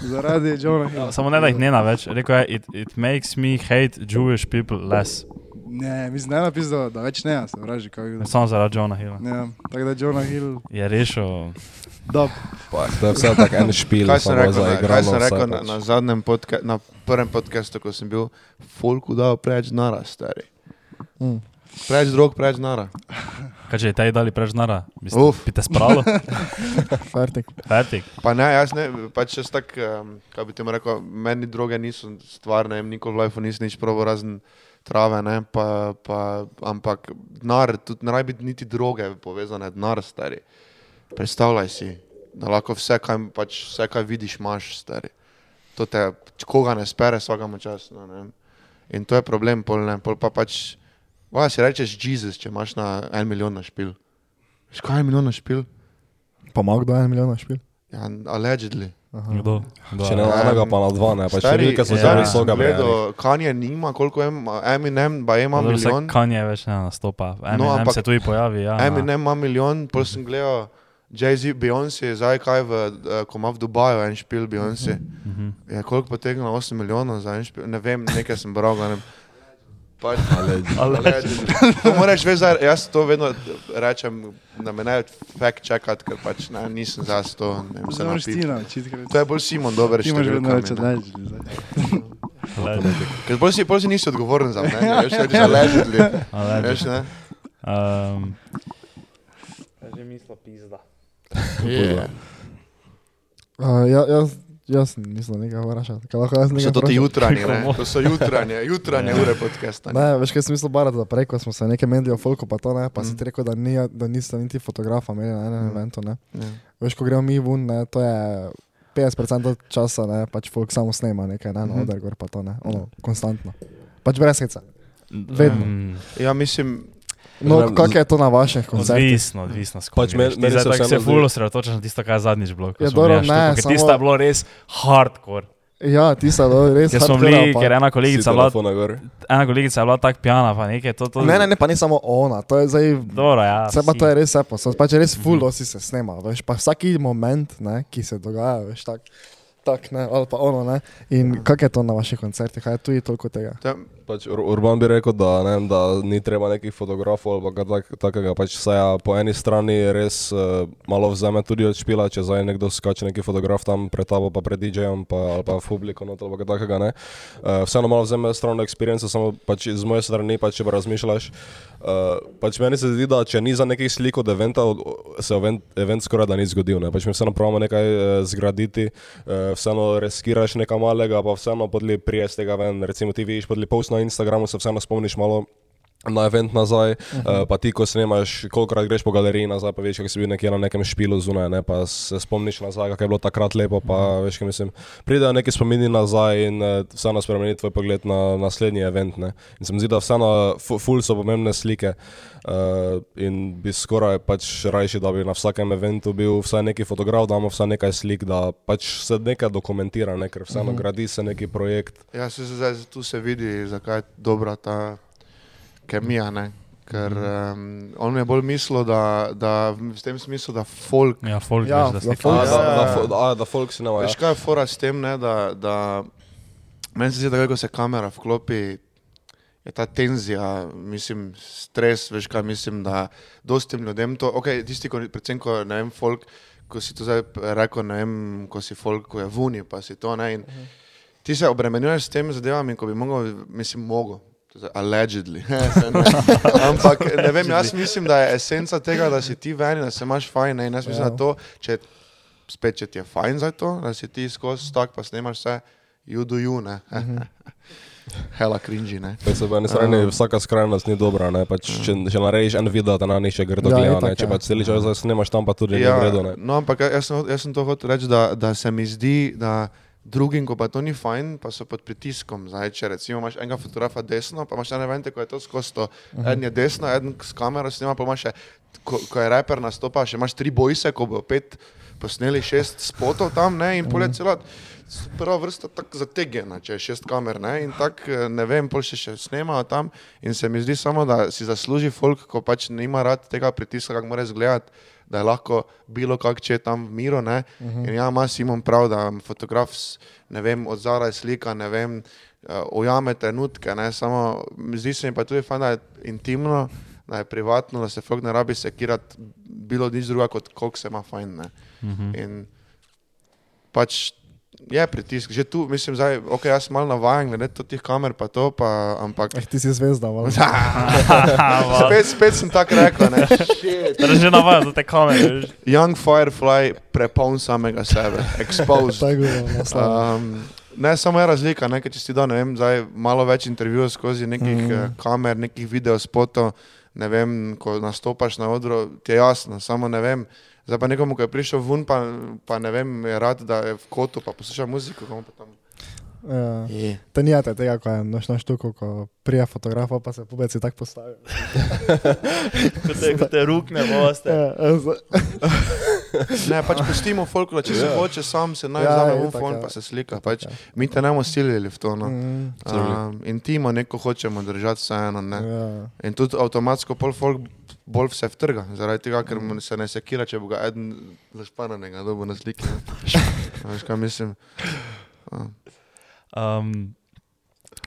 Zaradi (laughs) Johna Hilla. Samo ne da jih ne na več. Rekel je, it, it makes me hate Jewish people less. Ne, mislim, da je napisal, da več ne, sovraži. Samo zaradi Johna Hilla. Ja, tako da Johna Hill, Je rešil. dob. Pa, to je vse tako en špil, Kaj sem rekel, na, kaj sem rekel na, na zadnjem podka, na prvem podkastu, ko sem bil, folku dal preveč nara, stari. Mm. Preveč drog, preveč nara. Kaj če je taj dali preveč nara? Uf. Bi te spralo? (laughs) Fertik. Fertik. Pa ne, jaz ne, pač jaz tak, um, kaj bi ti rekel, meni droge niso stvar, ne vem, nikoli v life nisem nič probo razen trave, ne, pa, pa, ampak denar, tudi ne rabi niti droge povezane, denar, stari. Predstavljaj si, da lahko vse, kaj, pač, vse, kaj vidiš, imaš, stari. To te, koga ne spere, vsakemu času, no, ne. In to je problem, pol ne, pol pa pač, va, si rečeš Jezus, če imaš na en milijon na špil. Veš, kaj je en milijon na špil? Pa ima kdo en milijon na špil? Ja, allegedly. Aha. Kdo? Kdo? Če ne na enega, pa na dva, ne, pač Stari, številke so ja. zelo gledal, Kanye nima, koliko je, Eminem, ba ima Dobro, se milijon. Kanye več ne nastopa. Eminem No, ampak- se tudi pojavi. Ja, Eminem ima milijon, pol sem gledal Jay-Z, Beyoncé, zdaj kaj v, eh, ko ima v Dubaju en špil Beyoncé. Mhm. Je koliko potegnilo 8 milijonov za en špil, ne vem, nekaj sem bral, ne vem. Pač, to moraš zdaj, jaz to vedno rečem, da me ne fact checkat, ker pač ne, nisem za to, ne vem, se ker To je bolj Simon dober ti imaš vedno več zdaj. Ker bolj si, bolj si nisi odgovoren za mnenje, veš, rečeš allegedly. Allegedly. Veš, ne? Um, že mislo pizda. Yeah. Uh, ja, jaz, jaz nisem nekaj vprašal. So to ti jutranje, ne? To so jutranje, jutranje ure podcasta. ne. Ne, veš, kaj sem mislil barati, da prej, ko smo se nekaj medili o folku, pa to ne, pa mm. si Mm. ti rekel, da, ni, da niste niti fotografa imeli na enem Mm. mm. eventu, ne. Ja. Veš, ko gremo mi ven, ne, to je 50% časa, ne, pač folk samo snema nekaj, ne, no, Mhm. oder gor pa to, ne, ono, konstantno. Pač brez heca. Vedno. Um, Ja, mislim, No, kako je to na vaših koncertih? Odvisno, odvisno. Pač meni- se tako vseeno se ful zdi- osredotočaš na tisto, kaj je zadnjič bilo. ko Ja, smo dobro, ne, ker samo- Tisto je bilo res hardcore. Ja, ti so do- res smo hardcore, bili, ker ena Si kolegica, bila, telefona gor. ena kolegica je bila tako pijana, pa nekaj to. to Ne, ne, ne, pa ni samo ona, to je zdaj Dobro, ja. Vse pa vsi. to je res vse, pa so pač res full, Mhm. dosti se snema, veš, pa vsaki moment, ne, ki se dogaja, veš, tak, tak, ne, ali pa ono, ne. In kako je to na vaših koncertih, kaj je tu toliko tega? to, Pač Ur- Urban bi rekel, da, ne, da ni treba nekih fotografov ali kaj tak, takega. Pač saj, ja, po eni strani res uh, malo vzame tudi od špila, če zdaj nekdo skače neki fotograf tam pred tabo, pa pred DJ-jem pa, ali pa v publiku, no, ali kaj takega. Ne. Uh, vseeno malo vzame stran experience, samo pač z moje strani, pač, če pa razmišljaš. Uh, pač meni se zdi, da če ni za nekih slik od eventa, se event, event skoraj da ni zgodil. Ne. Pač mi vseeno pravimo nekaj uh, zgraditi, uh, vseeno riskiraš nekaj malega, pa vseeno podli prije z tega ven. Recimo ti vidiš podli post na Instagramu, se vseeno spomniš malo na event nazaj, uh -huh. uh, pa ti, ko snemaš, kolikrat greš po galeriji nazaj, pa veš, kako si bil nekje na nekem špilu zunaj, ne, pa se spomniš nazaj, kako je bilo takrat lepo, pa uh -huh. veš, kaj mislim. Pridejo neki spomini nazaj in uh, vseeno spremeni tvoj pogled na naslednji event. Ne. In se mi zdi, da vseeno fu- ful so pomembne slike. Uh, in bi skoraj pač rajši, da bi na vsakem eventu bil vsaj neki fotograf, da imamo vsaj nekaj slik, da pač se nekaj dokumentira, ne, ker vseeno uh -huh. gradi se neki projekt. ja, se, se, zdaj, tu se vidi, zakaj je dobra ta kemija, ne? Ker um, on je bolj mislil, da, da v tem smislu, da folk Ja, folk, Ja, veš, da da folk- da, Ja. da, fo- da, da folk snema. Ja. Veš kaj je fora s tem, ne, da, da meni se zdi, da ko se kamera vklopi, je ta tenzija, mislim, stres, veš kaj mislim, da dostim ljudem to, ok, tisti, ko, predvsem ko, ne vem, folk, ko si to zdaj rekel, ne vem, ko si folk, ko je vuni, pa si to, ne, in ti se obremenjuješ s temi zadevami, ko bi mogel, mislim, mogel. Allegedly. (laughs) (laughs) Ampak ne vem, jaz mislim, da je esenca tega, da si ti ven, in da se imaš fajn. Ne? In jaz mislim, Ja. da to, če, spet, če ti je fajn za to, da si ti skozi tak, pa snemaš vse, you do you, ne. (laughs) Hela cringy, ne. Pač se eni strani Um. vsaka skrajnost ni dobra, ne, pač, če, če narediš en video, da na njih še grdo Ja, gleda, itak, ne, če ja. pač celi čas zdaj snemaš tam, pa tudi ja, ni vredo, ne. no, ampak jaz sem, jaz sem to hotel reči, da, da se mi zdi, da drugim, ko pa to ni fajn, pa so pod pritiskom. Zdaj, če recimo imaš enega fotografa desno, pa imaš ene vente, ko je to skozi to. En je desno, en s kamero snima, pa imaš še, ko, ko je reper nastopa, še imaš tri bojse, ko bo pet posneli šest spotov tam, ne, in pol je celot. Prva vrsta tako zategena, če je šest kamer, ne, in tako, eh, ne vem, pol še, še snemajo tam in se mi zdi samo, da si zasluži folk, ko pač nima rad tega pritiska, kako mora izgledati, da je lahko bilo kak, če je tam v miru, ne, uh -huh. in ja, ima Simon prav, da fotograf, ne vem, od zadaj slika, ne vem, eh, ujame trenutke, ne, samo zdi se mi pa tudi fajn, da je intimno, da je privatno, da se folk ne rabi sekirati, bilo nič druga, kot koliko se ima fajn, ne. Mhm. In pač je pritisk, že tu, mislim, zdaj, ok, jaz sem malo navajen, glede to teh kamer, pa to, pa, ampak. Eh, ti si zvezda, malo. (laughs) spet, spet sem tako rekel, ne. Že navaja za te kamere. veš. Young Firefly prepoln samega sebe, exposed. Tako je. Um, ne, samo je razlika, ne, ker če si da, ne vem, zdaj malo več intervjujev skozi nekih mm. kamer, nekih videospotov, ne vem, ko nastopaš na odru, ti je jasno, samo ne vem. Zdaj pa nekomu, ki je prišel ven, pa, pa ne vem, je rad, da je v kotu, pa posluša muziko, komu pa tam. Ja. Je. To ni te tega, ko je nočno štuko, ko prija fotografa, pa se pubeci tako postavijo. (laughs) Ko te, ko te rukne, boste. Ja, ja, z- Ne, pač pustimo folklor, če se Ja. hoče, sam se naj Ja, vzame je v tako, fon, ja. pa se slika. Pač, ja. mi te ne bomo silili v to. No. Mm, Um, intimo neko hočemo držati vseeno. Ne. ja. In tudi avtomatsko pol folk bolj vse vtrga, zaradi tega, ker mu se ne sekira, če bo ga eden zašpananega dobo na sliki. Veš, kaj mislim? Uh, Um,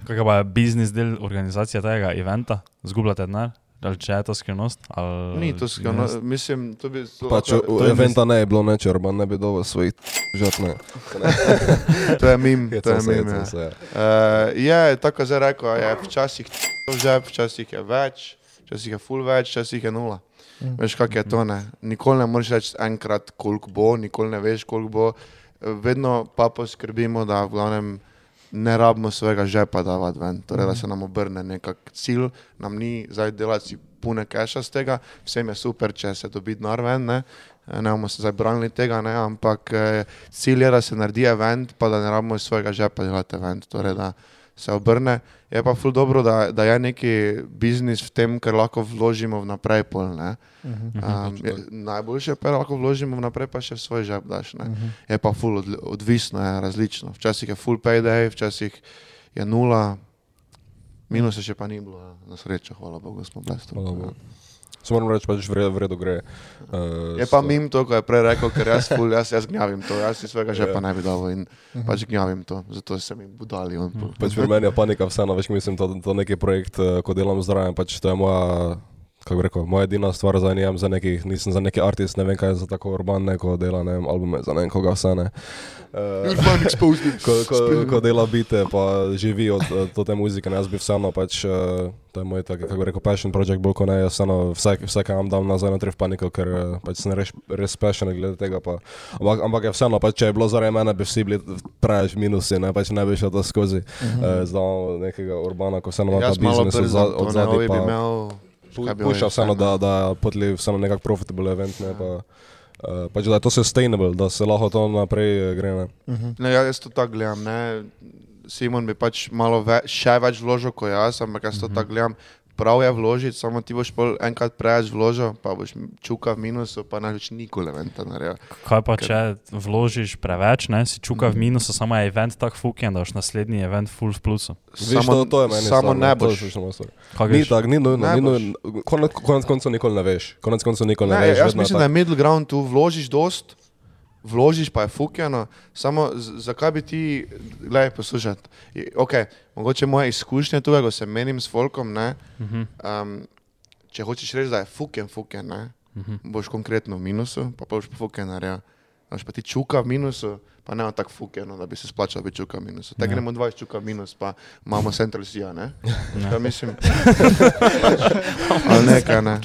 kaj pa je biznis del organizacije tega eventa? Zgubljate denar? Ali če je to skrivnost? Ali ni to skrivno, ne? mislim, to bi to, Pač to, v eventa ne je bilo neč, Urban ne bi dobil svojih žrtne. (laughs) to je mim, to je mim. Se, ja. Uh, je, tako zdaj rekel, je včasih že, včasih je več, včasih je full več, včasih je nula. Mm. Veš, kak je to, ne? Nikoli ne moreš reči enkrat, koliko bo, nikoli ne veš, koliko bo. Vedno pa poskrbimo, da v glavnem ne rabimo svojega žepa davati ven, torej da se nam obrne nekak cilj, nam ni zdaj delati pune keša z tega, vsem je super, če se dobi denar ven, ne, ne bomo se zdaj branili tega, ne, ampak eh, cilj je, da se naredi event, pa da ne rabimo iz svojega žepa delati event, torej da se obrne. Je pa ful dobro, da, da je neki biznis v tem, ker lahko vložimo vnaprej pol, ne. Mhm. Um, je, najboljše pa je, da lahko vložimo vnaprej, pa še v svoj žep daš. Ne. Mhm. Je pa ful odli- odvisno, je različno. Včasih je full payday, včasih je nula, minusa še pa ni bilo, ja. na srečo, hvala Bogu, smo blesti. Se moram reči, pač v redu gre. Uh, Je pa mim to, ko je prej rekel, ker jaz, ful, jaz, jaz gnjavim to, jaz si svojega žepa Ja. ne bi dal in pač gnjavim to, zato se mi budali. On, pol. Pač pri meni je panika vseeno, veš, mislim, to, to neki projekt, eh, ko delam zraven, pač to je moja, kako rekel, moja edina stvar za njem, za nekih, nisem za neki artist, ne vem kaj je za tako urban, neko dela, ne vem, albume, za ne vem koga vse ne. Uh, Urban exposed. ko, ko, ko dela bite, pa živi od, od, te muzike, ne, jaz bi vseeno pač, uh, to je moj tak, kako rekel, passion project, bolj kot ne, jaz vseeno vse, vse kaj vam dam nazaj notri v paniko, ker uh, pač sem res, res passionate glede tega, pa, ampak, ampak je vseeno, pač, če je bilo zaradi mene, bi vsi bili preveč minusi, ne, pač ne bi šel to skozi, uh, zdaj imamo nekega urbana, ko vseeno ima ta biznis od zadaj, puša vseeno, da, da potli vseeno nekak profitable event, ne, pa, uh, pač da je to sustainable, da se lahko to naprej eh, gre, ne. Mhm. Ne, ja, jaz to tako gledam. Ne. Simon bi pač malo ve, še več vložil kot jaz, ampak jaz to tako gledam. Prav je vložiti, samo ti boš pol enkrat preveč vložil, pa boš čuka v minusu, pa ne več nikoli eventa naredil. Kaj pa če vložiš preveč, ne, si čuka v minusu, samo je event tak fuken, da boš naslednji event full v plusu. Viš, to, to je meni samo stvar, ne boš. samo Ni tako, ni nujno, ni boš. nujno. Konec, konec koncev nikoli ne veš. Konec koncev nikoli ne, Ne, veš. jaz vedno mislim, tako. da je middle ground tu vložiš dost, vložiš pa je fukjeno, samo zakaj bi ti, gledaj, poslušati. I- Ok, mogoče moje izkušnje tukaj, ko se menim s folkom, ne, Mhm, um, če hočeš reči, da je fuken, fuken, ne, mhm. boš konkretno v minusu, pa pa boš fuken naredil. Znaš pa ti čuka v minusu, pa ne tako fukeno, da bi se splačal biti čuka v minusu. Tako Ja. gremo 20 čuka v minus, pa imamo Central Sea, ne? Ja. Ja, mislim. (laughs) Ali nekaj, ne.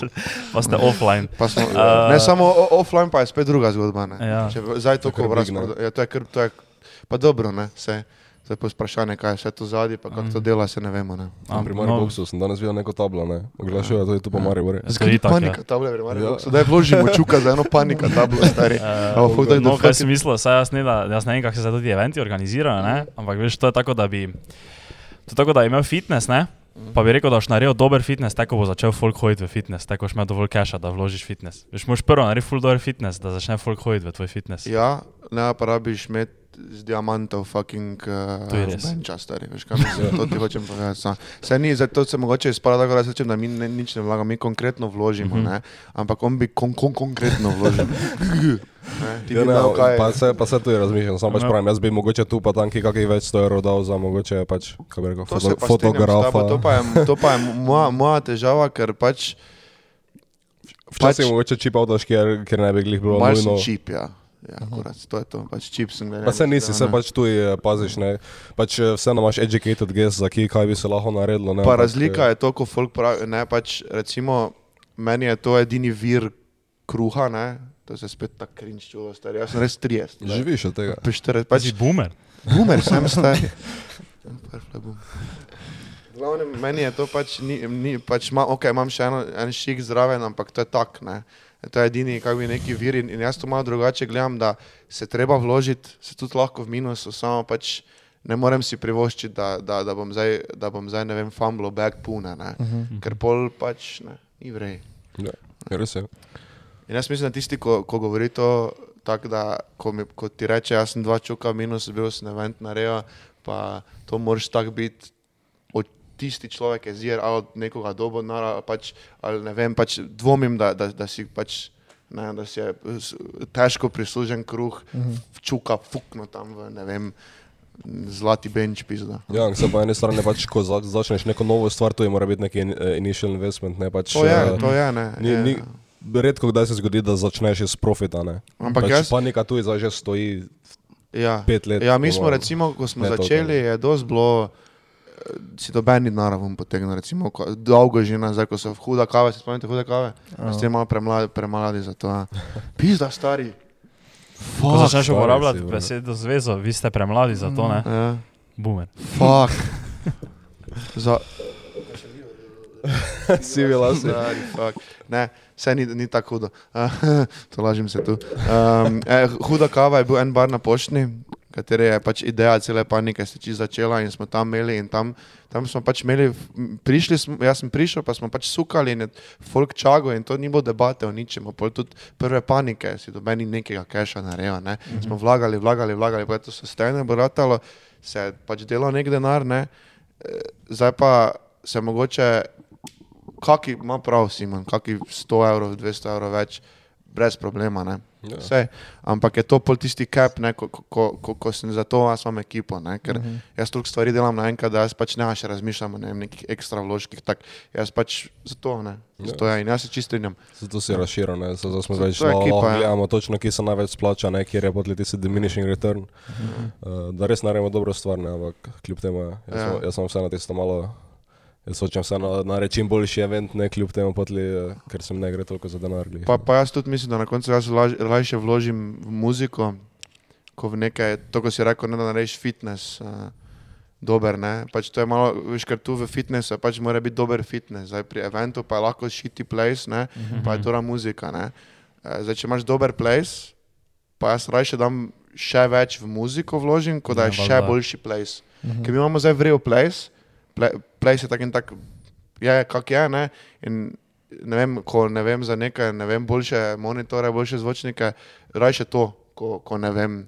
Pa ste offline. Pa smo, A- ne samo o, offline, pa je spet druga zgodba. Ne. Ja. Če zdaj to, ko ne. razprodajo, ja, to je kar, to je, pa dobro, ne, se. Zdaj pa vprašanje, kaj je vse to zadnji, pa kako to Mhm. dela, se ne vemo. Ne. Am- Pri no, Mariboku sem danes videl neko tablo, ne? Oglašujejo tu po Mariboru. Ja, to je Zakaj itak, ja. panika, tabla je vremena. Ja. Zdaj vložimo čuka za eno panika, tablo stari. Uh, Ampak fuk, da je no, do kaj si mislil, saj jaz ne, da, jaz ne vem, kako se zdaj tudi eventi organizirajo, ne? ampak veš, to je tako, da bi, to je tako, da je imel fitness, ne? pa bi rekel, da boš naredil dober fitness, tako bo začel folk hoditi v fitness, tako boš imel dovolj cache, da vložiš fitness. Veš, moraš prvo narediti full dober fitness, da začne folk hoditi v tvoj fitness. Ja, ne pa rabiš imeti z diamantov fucking uh, benča, stari, veš kaj mislim, to ti hočem povedati. Saj ni, zato se mogoče izpada tako, da rečem, da mi ne, nič ne vlagamo, mi konkretno vložimo, Mhm. ne, ampak on bi kon, kon, konkretno vložil. ne, ti Ja, ne, dal kaj. pa se, pa se tu razmišljam, samo pač pravim, jaz bi mogoče tu pa tam kakih več 100 evrov dal za mogoče pač, kako bi rekel, To foto, se pa s tabo, fotografa. To pa je, to pa je moja, moja težava, ker pač Včasih pač- mogoče čip avtoš, ker, ker ne bi glih bilo malo čip, ja. Ja, kurat, to je to, pač čip sem gledal. Pa se nisi, se pač tu je, paziš, ne. Pač eh, vseeno imaš educated guess, za ki, kaj bi se lahko naredilo, ne. Pa razlika eh, je to, ko folk pravi, ne pač recimo, meni je to edini vir kruha, ne, to se spet tako krinč čulo, stari, jaz sem res 30. zdaj. Živiš od tega. 40, Pač pač si boomer. boomer sem bum. (laughs) Glavnem, meni je to pač, ni, ni, pač ma, ok, imam še eno, en šik zraven, ampak to je tak, ne. To je edini, kako bi neki vir in, jaz to malo drugače gledam, da se treba vložiti, se tudi lahko v minusu, samo pač ne morem si privoščiti, da, da, da, bom, zdaj, da bom zdaj, ne vem, fumblo back pune, ne. Uh -huh. Ker pol pač, ne, ni vrej. Ja, res je. In jaz mislim, da tisti, ko, ko govori to, tako da, ko, mi, ko ti reče, jaz sem dva čuka minus, bil sem event naredil, pa to moraš tako biti tisti človek je zir ali od nekoga dobo nara, ali pač, ali ne vem, pač dvomim, da, da, da si pač, ne, da si je težko prislužen kruh, uh -huh. čuka fukno tam v, ne vem, zlati benč pizda. Ja, se po eni strani pač, ko za, začneš neko novo stvar, to je mora biti neki in, eh, initial investment, ne pač. To je, eh, to je, ne. Ni, je. ni, redko kdaj se zgodi, da začneš iz profita, ne. Ampak pač jaz, panika tu je že stoji ja. pet let. Ja, mi smo recimo, ko smo Ne začeli, je dosti bilo, si dobeni naravom potegnil, recimo, ko, dolgo že nazaj, ko so huda kava, se spomnite hude kave? Ja. Ste malo premladi, premladi za to. a. (laughs) Pizda, stari. Ko Fuck. začneš uporabljati si, besedo zvezo, vi ste premladi za to, ne? Ja. Boomer. Fuck. (laughs) Za, (laughs) Sivi lasi. Stari, fuck. Ne, vse ni, ni tako hudo. to lažem se tu. Um, eh, huda kava je bil en bar na poštni, kateri je pač ideja cele panike se čisto začela in smo tam imeli in tam, tam smo pač imeli, prišli smo, jaz sem prišel, pa smo pač sukali in je folk čago in to ni bilo debate o ničem, pol tudi prve panike, si dobeni nekega keša narejo, ne. Smo vlagali, vlagali, vlagali, pa je to sustajno bratalo, se je pač delal nek denar, ne. Eh, Zdaj pa se mogoče kaki ima prav, Simon, kaki 100 evrov, 200 evrov več, brez problema. Ne? Ja. Vse. Ampak je to pol tisti cap, ne, ko, ko, ko, ko sem za to, jaz imam ekipo, ne, ker uh -huh. jaz toliko stvari delam naenkrat, da jaz pač ne še razmišljam o ne, vem, nekih ekstra vložkih, tak, jaz pač za to ne, za to je in jaz se čisto strinjam. Zato si razširil, ne, zato smo je ekipa, lahko ja. gledamo točno, kje se največ splača, ne, kjer je potleti tisti diminishing return. Uh, da res naredimo dobro stvar, ne, ampak kljub temu, ja, jaz, Ja. ja. jaz sem vseeno tisto malo, jaz hočem vseeno narediti čim boljši event, ne kljub temu potli, eh, ker se mi ne gre toliko za denar. Pa, pa jaz tudi mislim, da na koncu jaz laž, rajše vložim v muziko, ko v nekaj, to, ko si rekel, ne da narediš fitness. Uh, Dober, ne? Pač to je malo, veš, ker tu v fitnessu pač mora biti dober fitness, zdaj pri eventu pa je lahko shitty place, ne? pa je to muzika, ne? Eh, Zdaj, če imaš dober place, pa jaz raje dam še več v muziko vložim, kot da Ja, je še valjda. boljši place. Ker mi imamo zdaj vrel place, place je tak in tak, je kak je, ne? In ne vem, ko ne vem za nekaj, ne vem, boljše monitore, boljše zvočnike, raje to, ko, ko ne vem,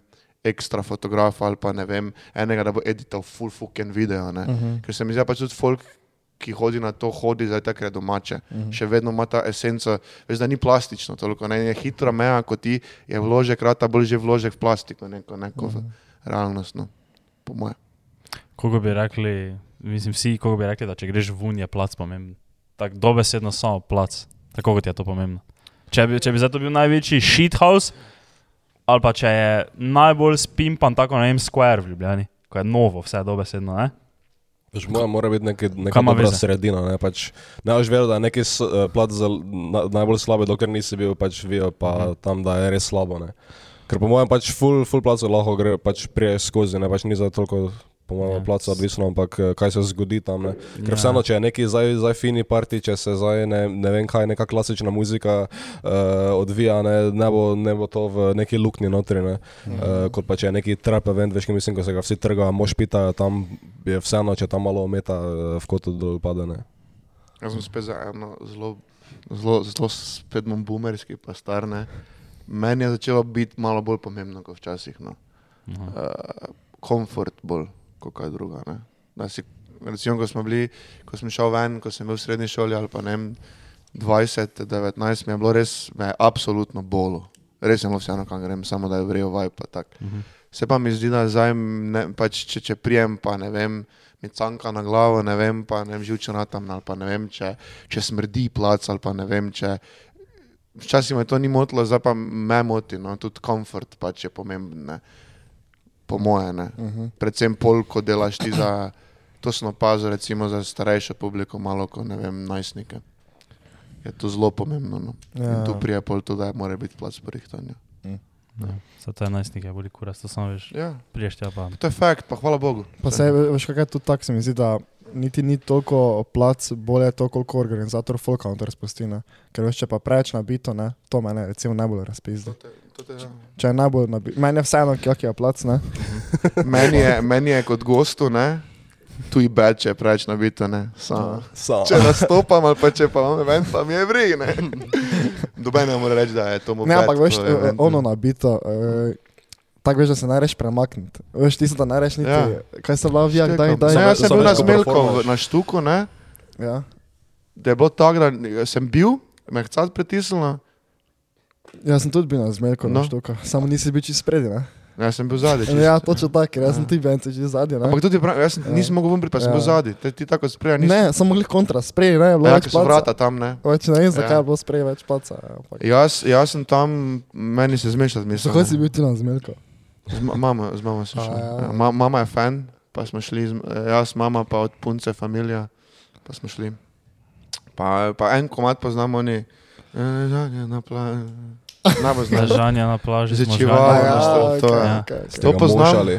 ekstra fotografa ali pa ne vem, enega, da bo edital full fucking video, ne? Uh -huh. Ker se mi zdi pač tudi folk, ki hodi na to, hodi zdaj tako, domače. Uh -huh. Še vedno ima ta esenco, veš, da ni plastično toliko. Ne? Je hitra meja, kot ti je vložek, rata bolj že vložek v plastiko, neko, neko uh -huh. v realnost, no, po mojem. Koliko bi rekli, mislim, vsi, koliko bi rekli, da če greš v un, je plac pomemben. Tako dobesedno samo plac, tako kot je to pomembno. Če bi, če bi zato bil največji shithouse, ali pa če je najbolj spimpan, tako ne vem, Square v Ljubljani, ko je novo, vse dobesedno, ne? Pač moja mora biti neka, neka Kaj ima dobra veze? sredina. Ne, pač, ne boš vedel, da je neki s- eh, plat za, na, najbolj slabe, dokler nisi bil pač vijo, pa uh -huh. tam, da je res slabo. Ne. Ker po mojem pač full, full placu lahko gre, pač prije skozi, ne pač ni za toliko. Po mojem Ja. placu odvisno, ampak eh, kaj se zgodi tam. Ne. Ker Ja. vseeno, če je neki zdaj, zdaj fini parti, če se zdaj ne, ne vem kaj, neka klasična muzika uh, odvija, ne, ne, bo, ne bo to v neki luknji notri. Ne. Uh, kot pa če je neki trap event, veš, kaj mislim, ko se ga vsi trgajo, mož pita, tam je vseeno, če tam malo ometa, v kotu dol pade. Ne. Jaz sem spet za eno zelo, zelo, zelo spet bom boomerski, pa star. Ne. Meni je začelo biti malo bolj pomembno kot včasih. No. Aha. Uh, komfort bolj kot kaj druga. Ne. Da si, recimo, ko smo bili, ko sem šel ven, ko sem bil v srednji šoli ali pa ne vem, 20, 19, mi je bilo res, me je absolutno bolo. Res je bilo vseeno, kam grem, samo da je vaj pa tak. Mhm. Se pa mi zdi, da zdaj, ne, pač, če, če prijem, pa ne vem, mi canka na glavo, ne vem, pa ne vem, živčana tam, ali pa ne vem, če, če smrdi plac, ali pa ne vem, če. Včasih me to ni motilo, zdaj pa me moti, no, tudi komfort pač je pomemben, ne. Po moje. Ne. Uh -huh. Predvsem pol, ko delaš ti za, to sem opazil, recimo za starejšo publiko, malo kot ne vem, najstnike. Je to zelo pomembno. No. Ja. In tu prije pol to, da mora biti plac porihtanja. Ja. Zato je najstnike, boli kuras, to samo veš, Ja, priješ tja pa. to je fakt, pa hvala Bogu. Pa se, veš, kaj je tudi tako, se mi zdi, da niti ni toliko plac, bolje je to, koliko organizator full counter spusti, ne. Ker veš, če pa preveč nabito, ne, to mene recimo najbolj razpizdi. Ja. Če je najbolj nabito, meni je vseeno, kak je plac, ne. (laughs) meni, je, meni je kot gostu, ne, tu je bed, če preveč nabito, ne. Samo. Sa. Če nastopam ali pa če pa imam event, pa mi je vri, ne. (laughs) Doben ne more reči, da je to moj Ne, ampak veš, eh, eventu. ono nabito, eh, tako veš, da se ne reš premakniti. Veš, ti se da ne reš niti, Ja. kaj se bila vijak, daj, Ne, daj. jaz sem bil na performaš. na štuku, ne, Ja. da je bilo tako, da sem bil, me je cat pritisnilo, Jaz sem tudi bil na zmelku, no. Štuku, samo nisi bil čist spredi, ne. jaz sem bil zadnji. Ja, točno tako, jaz sem tudi bil čist zadnji. Ampak tudi prav, jaz sem, nisem mogel ven priti, pa sem Ja. bil zadnji. Te- Ti tako spreja nisi. Ne, samo glih kontra, spredi, ne, bilo Ja, več placa. vrata tam, ne. Več ne vem, zakaj Ja. je bilo spredi več placa. ampak- Jaz, jaz sem tam, meni se zmešati mislim. Zakaj si bil ti na zmelku? Z ma- mama, z mama sem šel. ja. Ja, ma, mama je fan, pa smo šli, z, jaz, mama pa od punce, familija, pa smo šli. Pa, pa en komat poznamo oni, eh, žanje na plaži. Najbolj znaš. Ležanje na plaži, smo Začivalo, žgali. ja, to- to je. Ja. okej, okej. Ste To ga mošali?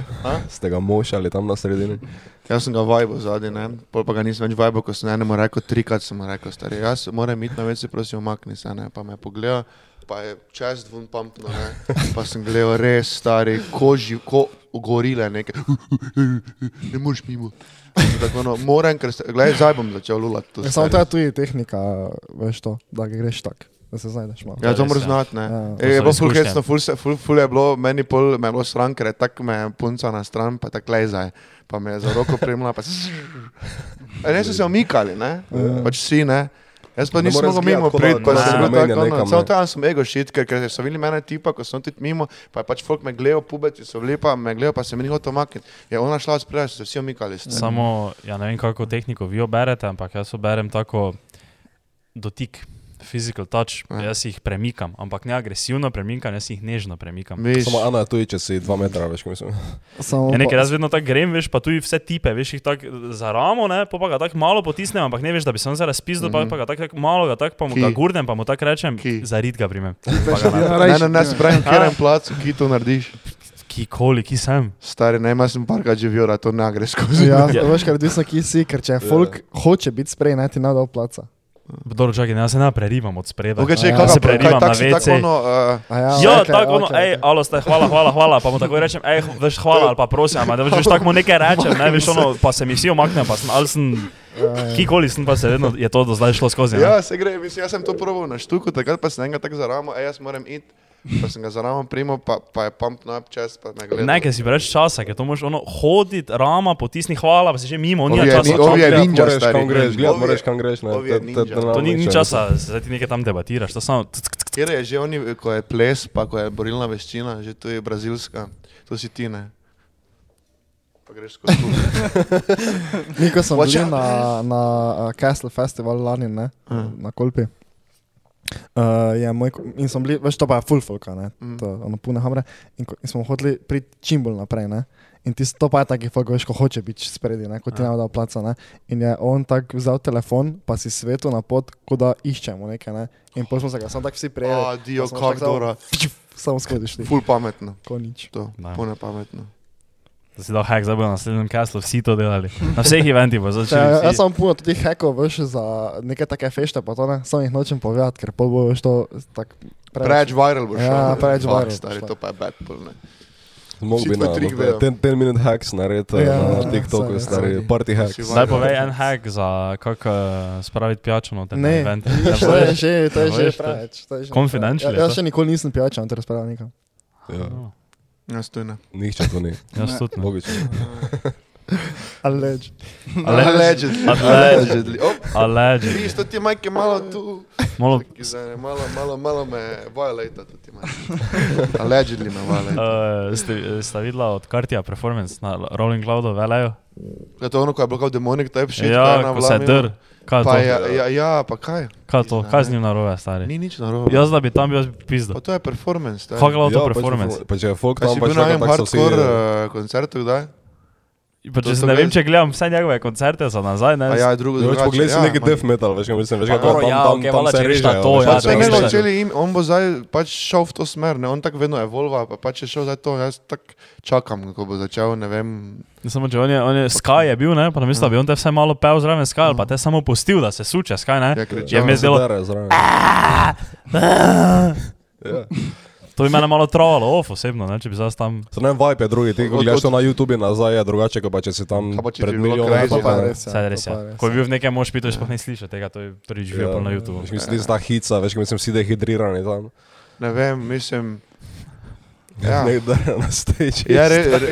Ste ga mošali tam na sredini? Jaz sem ga vajbo zadnji, ne, pol pa ga nisem več vajbo, ko sem enemu rekel, trikrat sem mu rekel, stari, jaz moram iti na več, se prosim, umakni se, ne, pa me je pogledal, pa je čez dvun pumpno, ne, pa sem gledal res stari, koži, ko gorile neke, ne moreš mimo. Tako, no, moram, ker, se- gledaj, zdaj bom začel lulati. Ja, Samo to je tudi tehnika, veš to, da greš tako, da se znajdeš malo. Ja, to moraš ja. znati, ne. Ja. Ja, je so bilo ful hecno, ful, ful, ful je bilo, meni pol, me je bilo stran, ker je tako me punca na stran, pa tako lezaj. Pa me je za roko premla, pa se... (laughs) E, ne so se omikali, ne? Ja. Pač vsi, ne? Jaz pa nisem mogel mimo priti, pa sem se bil tako, no, nekam, samo tam sem ego shit, ker, ker so videli mene tipa, ko sem tudi mimo, pa je pač folk me gledal, pubeci so bili, pa me gledal, pa se mi ni hotel makniti. Je ona šla spredaj, so se vsi omikali. ste. Samo, ja ne vem, kako tehniko vi oberete, ampak jaz oberem tako dotik, physical touch, Ja. jaz jih premikam, ampak ne agresivno premikam, jaz jih nežno premikam. Viš, Samo Ana je tu, če si dva metra, veš, kaj mislim. Samo Ja, ne, ker jaz vedno tako grem, veš, pa tudi vse tipe, veš, jih tako za ramo, ne, pa ga tako malo potisnem, ampak ne veš, da bi se on zdaj razpizdil, mm. -hmm. pa ga tako tako malo, ga tako pa mu Ki? ga gurnem, pa mu tako rečem, Ki? zarit ga primem. Veš, na- narediš- ne, ne, ne, se pravim, (laughs) kjer en plac, ki to narediš. Kikoli, ki sem. Stari, ne, jaz sem parkrat živel, da to ne gre skozi. Ja, (laughs) Ja. veš, ker odvisno, kje si, ker če Ja. folk hoče biti sprej, ne ti ne da placa. Dobro, čakaj, jaz se ne prerivam od spreda. Okay, če, Ja, kaj, se kaj, prerivam tak na si WC. tako ono, uh, Ja, Ja, okej, tako ono, hej, okej. alo ste, hvala, hvala, hvala, pa mu tako rečem, hej, veš, hvala ali pa prosim, ali pa da veš, tako mu nekaj rečem, ne, veš, ono, pa se mi vsi omaknejo, pa sem, ali sem, Ja, ja. kikoli sem, pa se vedno je to do zdaj šlo skozi. ne. Ja, se gre, mislim, jaz sem to probal na štuku, takrat pa sem enega tako za ramo, ej, jaz moram iti. Pa sem ga za ramo primo, pa, pa je pump up čez, pa me gleda. Ne, ker si preveč časa, ker to moraš ono hoditi, rama, potisni hvala, pa si že mimo, je časa. ni- ovi je ninja, moraš, stari. kam greš, je- moraš, kam greš. ne. ovi je To- to- ninja. to To ni, ni časa, zdaj ti nekaj tam debatiraš, to samo. Kjer je že oni, ko je ples, pa ko je borilna veščina, že to je brazilska, to si ti ne. Pa greš skozi to. Mi, ko smo Watch bili out. na, na uh, Castle Festival lani, ne, Ja. na Kolpi. Uh, ja, moj, in smo bili, veš, to pa je full folk, ne, Mm. to, ono pune hamre. In, in smo hoteli priti čim bolj naprej, ne. In ti to pa je taki folk, veš, ko hoče biti spredi, ne, ko ti Ja. ne da placa, ne. In je on tako vzel telefon, pa si svetu na pot, kot da iščemo nekaj, ne. In potem smo se ga samo tako vsi prijeli. A, dio, pa smo kak tako samo- skozi šli, Ful pametno. ko nič. To, pune pametno. Da si dal hack, zdaj bo na naslednjem kaslu vsi to delali. Na vseh (laughs) eventih bo Ja, začeli. jaz sem puno tudi hekov, veš, za neke take fešte, pa to ne, samo jih nočem povedati, ker pol bo veš to tako Preveč viral bo šel. Ja, preveč Fuck, viral Stari, šlo. to pa je bad pull, ne. Mogoče bi na trik no, vejo. 10 minut hacks narediti Ja, na ja, TikToku, saj, stari party hacks. Zdaj povej en hack za kako uh, spraviti pijačo na Ne, event. (laughs) to je že, to je že to? preveč. je že Confidential preveč. je Ja, jaz še nikoli nisem pijača, on te razpravlja nikam. Ja, Jaz to ne. nihče to ni. Jaz tudi ne. Logično. (laughs) Alleged. Allegedly. Allegedly. Op, Allegedly. vidiš, to ti majke malo tu. Malo, zdaj, Malo, malo, malo me violata, to ti majke. Allegedly me violata. uh, (laughs) ste, ste videla od Kartija performance na Rolling Cloudu velejo? Je to ono, ko je demonic type shit? ko je Ja, na ko se vlami, dr. Kaj je Pa to? ja, ja, ja, pa kaj? Kaj je to? Kaj z njim narobe, stari? Ni nič narobe. Jaz da bi tam bil pizdo. Pa to je performance. stari. Fuck to Ja, pač performance. Pa če je folk Pa tam si pač bil na tako, enem tako so vsi... hardcore uh, koncertu, kdaj? Pa To če se ne vem, če gledam vse njegove koncerte za nazaj, ne? A ja, drugo, Ja, več drugače, pogled si ja, neki ma- death metal, veš, kaj mislim, veš, kaj Pa tam, dobro, tam, ja, tam, okej, tam valjda, se če greš na režejo. to, veš, ja, pač Če če ne greš ga na- učili, im, on bo zdaj pač šel v to smer, ne? on tako vedno evolva, pa pač je šel zdaj to, jaz tako čakam, ko bo začel, ne vem. Ne Samo, če on je, on je Sky je bil, ne, pa namesto, da bi on te vse malo pel zraven Sky, ali pa te samo pustil, da se suče Sky, ne? Ja, Je kričal. mi zdelo, dere zraven. (laughs) Ja. To bi mene malo trovalo, off osebno, ne, če bi zdaj tam... To ne vem, vibe je drugi, ti ko gledaš to na YouTube nazaj, je drugače, kot pa če si tam Kaj pa če pred bi milijonom. je res. ja, to res je. res. Ko je bil v nekem mošpitu, sploh ne slišiš tega, to je prvič Ja. bil na YouTubu. Veš, Mislim, da je ta hica, veš, mislim, vsi dehidrirani tam. Ne vem, mislim. (laughs) Ja. Ne, da je na stage. Ja, re, re,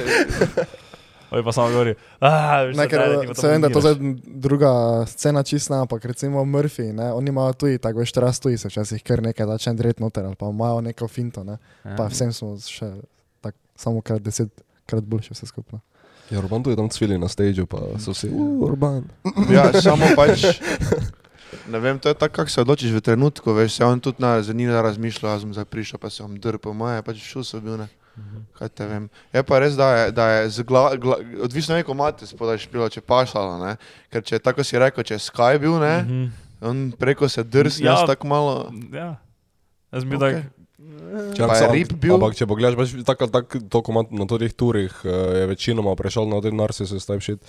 Oj, pa samo govori, ah, Ne, ker se vem, da je to zdaj druga scena čistna, ampak recimo Murphy, ne, oni imajo tudi, tako veš, teraz tudi se včasih kar nekaj začne dret noter, ali pa imajo neko finto, ne, Ja. pa vsem smo še tak, samo krat deset krat boljše vse skupno. Ja, Urban tu je tam cvili na stageu, pa so vsi, "Uh, Urban. ja, samo pač. (laughs) Ne vem, to je tako, kako se odločiš v trenutku, veš, se on tudi na zanimivo razmišlja, jaz sem zdaj prišel, pa se bom drl po moje, pač šel sem bil, ne. Vem. Je pa res, da je, da je gla, gla, odvisno je, ko imate spodaj špilo, če pašalo, ne. Ker če tako si rekel, če je Sky bil, ne, Mhm. on preko se drsne, Ja. tako malo. Ja. Jaz bi okay. tak, Če Pa je rip bil? Ampak če pogledaš, pač tako tak, to, ko ima na teh turih, eh, je večinoma prešel na ten Narcissus type shit,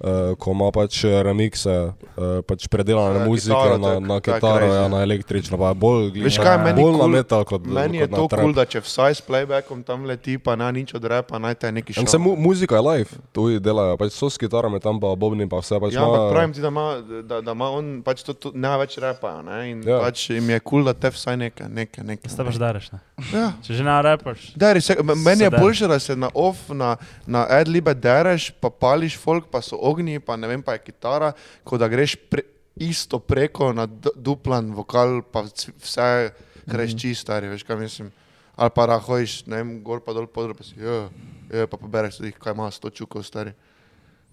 eh, ko ima pač remixe, eh, pač predelane Ja, muzike na, je- na je kitaro, crazy. ja, na električno, pa je bolj, Veš kaj, ja, meni bolj na cool- metal kot Meni je kot na to kul, cool, da če vsaj s playbackom tam leti, pa na nič od repa, naj te neki Ja. Vse mu, muzika je live, tu delajo, pač so s kitarami tam pa bobni pa vse. Pač Ja, ampak ima- pravim ti, da ima, da, da ima on pač to, to ne več repa, ne? in Ja. ja. pač jim je kul, cool, da te vsaj nekaj, nekaj, nekaj. Ne? Ja. Če že ne repaš. Deri, se, meni je boljše, da se na off, na, na adlibe dereš, pa pališ folk, pa so ognji, pa ne vem, pa je kitara, kot da greš pre, isto preko na duplan vokal, pa vse greš čist, stari, veš kaj mislim. Ali pa da hojiš, ne vem, gor pa dol podro, pa si, ja, ja, pa pobereš tudi, kaj ima sto čukov, stari.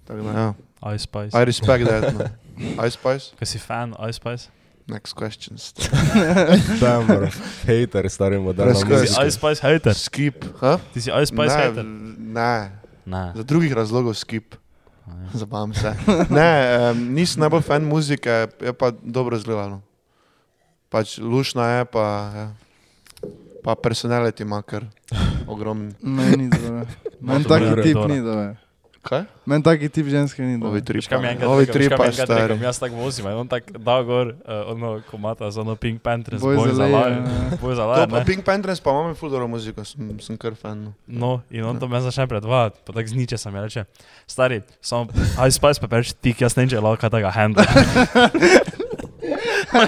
Tako da, ja. Ice Spice. I respect that, man. Ice Spice? Kaj si fan Ice Spice? Next question. Damn, (laughs) bro. Hater, stari moderna Res, Ti res. si. Ice Spice hater. Skip, ha? Ti si Ice Spice ne, hater. ne, Ne. za drugih razlogov skip. Ja. Zabavam se. Ne, um, nisem najbolj fan muzike, je pa dobro izgledano. Pač lušna je, pa, ja. pa personality ima kar ogromni. (laughs) Meni ni dobro. Meni taki dobro, tip ni dobro. Kaj? Meni taki tip ženske ni Ovi dobro. tri mi je pa, enkrat ovi tri pa je enkrat rekel, stari. jaz tako vozim, on tako da gor, uh, ono komata za ono Pink Panthers, Boj boj za laje. ne. (laughs) Boj za laje, pa. Pink Panthers pa imamo ful dobro muziko, sem, sem kar fan. no. No, in on to me začne predvajati, pa tako zniče sem, je reče, stari, samo Ice Spice pa reče, tik, jaz ne lahko kaj tega handla. (laughs) (laughs)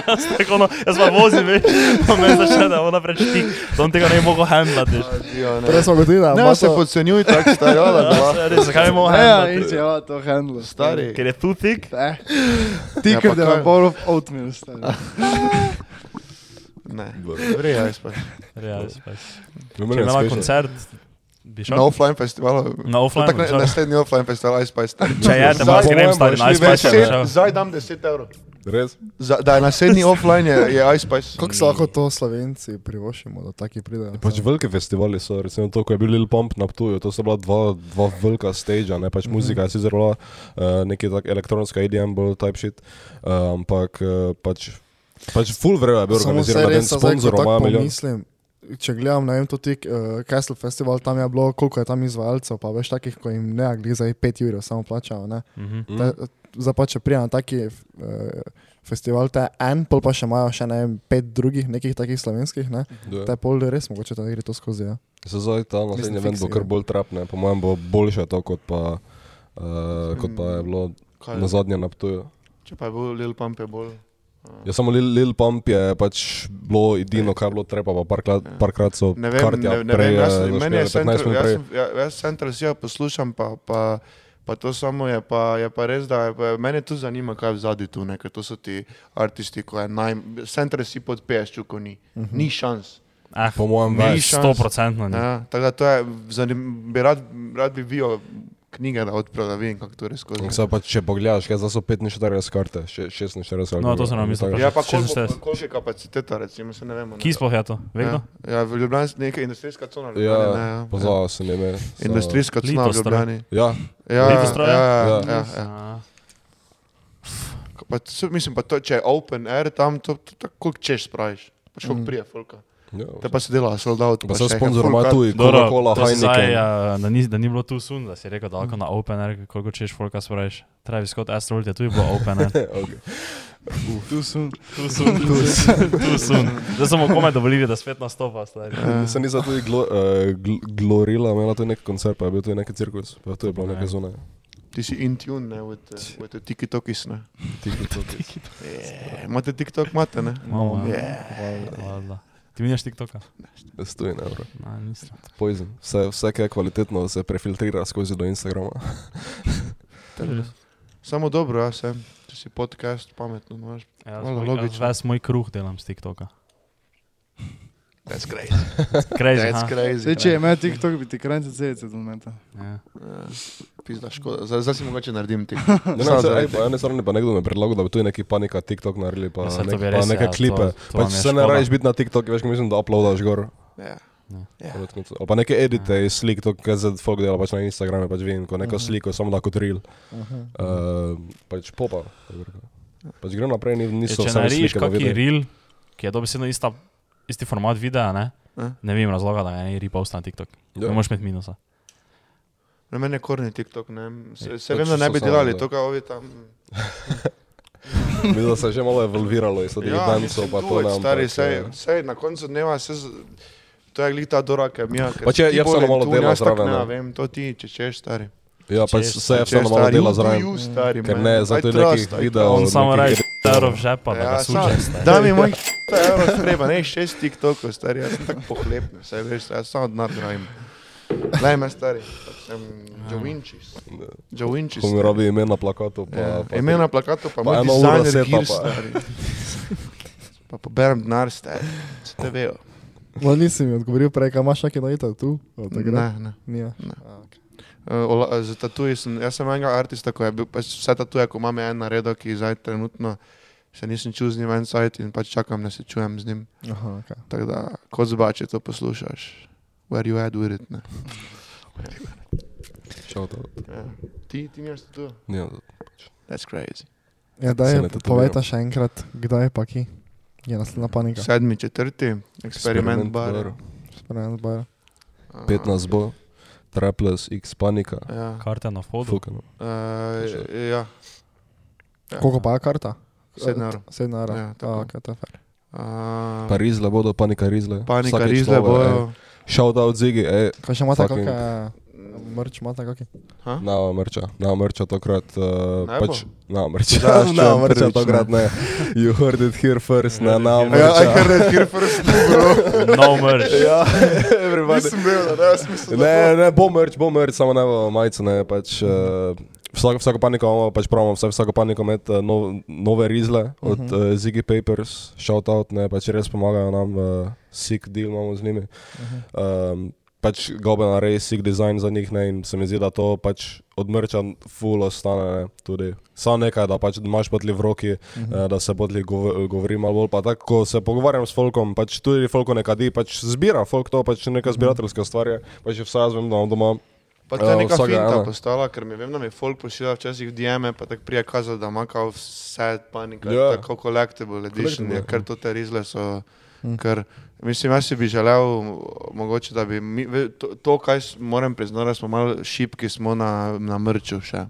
jaz tako ono, jaz pa vozim, veš, pa me začne, da ona tik, da on tega ne bi mogel handlati, ne. Prej smo gotovili, da Ne, ima se podcenjuj tako stari, (laughs) ja, da Ja, dva. res, Zakaj bi mogel Ja, in handlati? če ja, to handlo. Stari. Ker je too thick? Eh. Ja, Thicker pa than a kaj? bowl of oatmeal, stari. (laughs) Ne, vreja, spaj. Ja. No, Če je imela smešno. koncert, bi šel? Na offline festivalu. Na offline bi na- naslednji offline festival, Ice Spice. Če je, te Zdaj- imaš grem, stari, na Ice Spice šel. Zdaj dam 10 evrov. Res? Za, da je naslednji offline, je, je iSpice. Kako se lahko to slovenci privoščimo, da taki pridejo? Pač veliki festivali so, recimo to, ko je bil Lil Pump na Ptuju, to so bila dva, dva velika stage, ne pač muzika, je sicer bila uh, neki tak elektronska EDM, bolj type shit, uh, ampak uh, pač, pač full vrejo je bil organiziran, en sponzor ima milijon. pomislim, če gledam, ne vem, to tik uh, Castle Festival, tam je bilo, koliko je tam izvajalcev, pa veš takih, ko jim ne, glede za 5 ur samo plačajo, ne. Mhm. Mm. Te- Zdaj pa če prijem na taki uh, festival, te en, pol pa še imajo še ne vem, pet drugih nekih takih slovenskih, ne. Ja. Te pol res mogoče da gre to skozi, ja. Se zdaj ta naslednji event bo kar bolj trapne, po mojem bo boljše to, kot pa, uh, kot pa je bilo Kaj, na zadnje na Ptuju. Če pa je bil Lil Pump, je bolj. Ja, samo Lil, Lil Pump je pač bilo edino, kar je bilo treba, pa parkrat, parkrat so Ne vem, kartja ne, ne prej, vem jaz, meni je došpele, 15 Central, minut jaz, sem, ja, jaz Central Sea poslušam, pa, pa, pa to samo je pa, je pa res, da je, pa, mene tu zanima, kaj je zadnji tu, ne, ker to so ti artisti, ko je naj, Central Sea podpiješ, čuko ni, Mhm. ni šans. Eh, Po mojem več. sto procentno ni. Ja, tako da to je, zanim, bi rad, rad bi bil knjige, da odprl, da vidim, kako to res skozi. Zdaj pa, če pogledaš, kaj so 45 karte, še- 46 No, to sem nam mislil Ja, pa koliko, 46. koliko je kapaciteta, recimo, se ne vemo. Kje sploh je to? Vedno? Ja, ja v Ljubljani je neka industrijska cona. Ja, Ljubljani, ne, ja. pozval sem ime. Industrijska cona v. Ljubljani. Ja, Ja, ja, ja? ja, Ja. ja, ja. Pa, mislim pa, to, če je open air, tam to, to, to koliko češ spraviš, pač koliko Mm. prije folka. Ja. Te pa se dela sold out. Pa še se sponzor ima card. tu, Dobro, Coca-Cola, si Heineken. uh, da, ni, da ni bilo tu sun, da si rekel, da lahko na Open Air, koliko češ folka spraviš. Travis Scott, Astroworld je tu bilo Open Air. (laughs) Okay. Tu sem. Tu sun, tu sun, tu sun. Zdaj smo komaj dovolili, da spet nastopa. Ja. Sem nisem tudi glo, uh, gl, glorila, imela tu nek koncert, pa je bil tu neki cirkus, pa tu je bilo neke zone. Ti si in tune, ne, with, uh, with the tiki-tokis, ne. Tiki, (laughs) Yeah, imate TikTok, imate, ne? Imamo, ja. Yeah. Ti vidiš TikToka? Stoji na evro. Na, nisem. Poison. Vse, vse, kar je kvalitetno, se prefiltrira skozi do Instagrama. (laughs) Samo dobro, ja, sem. Če si podcast, pametno, no, imaš. Ja, Malo svoj- logično. Ves moj kruh delam z TikToka. That's crazy. (laughs) Crazy, That's ha? crazy. Zdaj, če je imel TikTok, bi ti krajce celice do momenta. Ja. Ja, Pizda, škoda. Zdaj, zdaj si mogoče naredim ti. Ne, ne, ej, po eni strani pa nekdo me predlagal, da bi tu neki panika TikTok naredili, pa, Ja, nek, bi pa res, neke ja, klipe. to- to pač vam je se ne rajiš biti na TikToku, veš, mislim, da uploadaš gor. Ja. Ja. Ja. Ali pa neke edite iz slik, to, kar zdaj folk dela pač na Instagramu, pač vidim, ko neko sliko samo da kot reel. Uh, pač popa. kako bi rekel. Pač grem naprej, ni- Ja, niso če samo narediš slike. pa kakšen videi. reel, ki je dobesedno ista, isti format videa, ne? Ja. ne vem razloga, da ga ne reposta na TikTok. Ja. Ne moreš imeti minusa. Na meni je korni TikTok, ne. Se, se vem, da ne bi samo, delali to, kaj ovi tam. (laughs) Mislim, da se je že malo evolviralo iz teh Ja, mislim, pa to nam. stari, sej, eh, sej, na koncu dneva se z... To je glih ta Dora, ki mi je. Pač je- je vseeno malo dela zraven, Ne, ne. vem, to ti, če češ, stari. Ja, pač se je vseeno malo dela zraven. Ker ne, I zato je nekih I videov- On samo reče, euro v žepa, da ga Ja, suče. sam, da mi moj (laughs) euro treba, ne šest TikTokov, stari, jaz sem tako pohlepno, saj veš, jaz samo denar grajim. Daj me stari, pač sem Joe Winchis. Joe Winchis. Ko mi robi ime na plakatu. Pa, Ja, pa, ime na plakatu, pa Pa moj ena ura dizajner seta gear, pa. stari. Pa poberem denar, stari, če te vejo. No, nisi mi odgovoril prej, kaj imaš neki na tu? Ne, ne. Nije. Ne. Uh, za tatuji sem, jaz sem enega artista, ko je bil, pač vse tatuje, ko imam en naredek, ki zdaj trenutno še nisem čul z njim en sajt in pač čakam, da se čujem z njim. Aha, okay. Tako da, kot zbače to poslušaš, where you at with it, ne. Shout out. Ja. Ti, ti imaš tatu? Ja, That's crazy. Ja, Se ne tetoviram. povejte še enkrat, kdaj pa ki je naslednja panika. Sedmi, četrti, eksperiment bar. bar. Spremem zbar. A, 15 bo, Trapless, X Panika. Ja. Karte na vhodu. Fukano. Uh, ja. ja. Koliko pa je karta? Sedem evrov. Sedem evrov. Ja, tako. okay, to je fair. Uh, Pa rizle bodo, panika rizle. Panika, Vsakič rizle nove, bojo. ej. Shout out Zigi, ej. Kaj še imate, kakšne mrč kakšne? Ha? Na mrča, na mrča tokrat. Uh, Ne pač, na mrča, vas (laughs) na mrča prvič, tokrat ne. You heard it here first, na na Ja, I mrča. heard it here first, bro. (laughs) No merch. Ja, (laughs) everybody. Nisem bil, da ne, jaz mislim, da Ne, ne, bo mrč, bo mrč, samo ne bo majice, ne, pač. Uh, Vsako, vsako paniko imamo, pač pravimo, vsaj vsako paniko imeti uh, nov, nove rizle od uh -huh. uh, Ziggy Papers, shout out, ne, pač res pomagajo nam, uh, sick deal imamo z njimi. Um, pač gobe nareji sig design za njih ne, in se mi zdi, da to pač od mrča full ostane ne, tudi. Samo nekaj, da pač imaš potli v roki, uh -huh. da se potli gov govori malo bolj. Pa tako, ko se pogovarjam s folkom, pač tudi folko nekadi, pač zbira folk to, pač neka zbirateljska stvar je, pač vse jaz vem, da imam doma. Pa to je Ja, neka vsaka finta ena. postala, ker mi vem, da mi folk pošilja včasih v DM-e, pa tako prije kazal, da ima kao vse panika, Ja. yeah. tako collectible edition, Collectible, je, ja. ker to te rizle so, Mm. ker mislim, jaz si bi želel, mogoče, da bi, mi, to, to kaj moram priznati, da smo malo šipki smo na, na mrču še.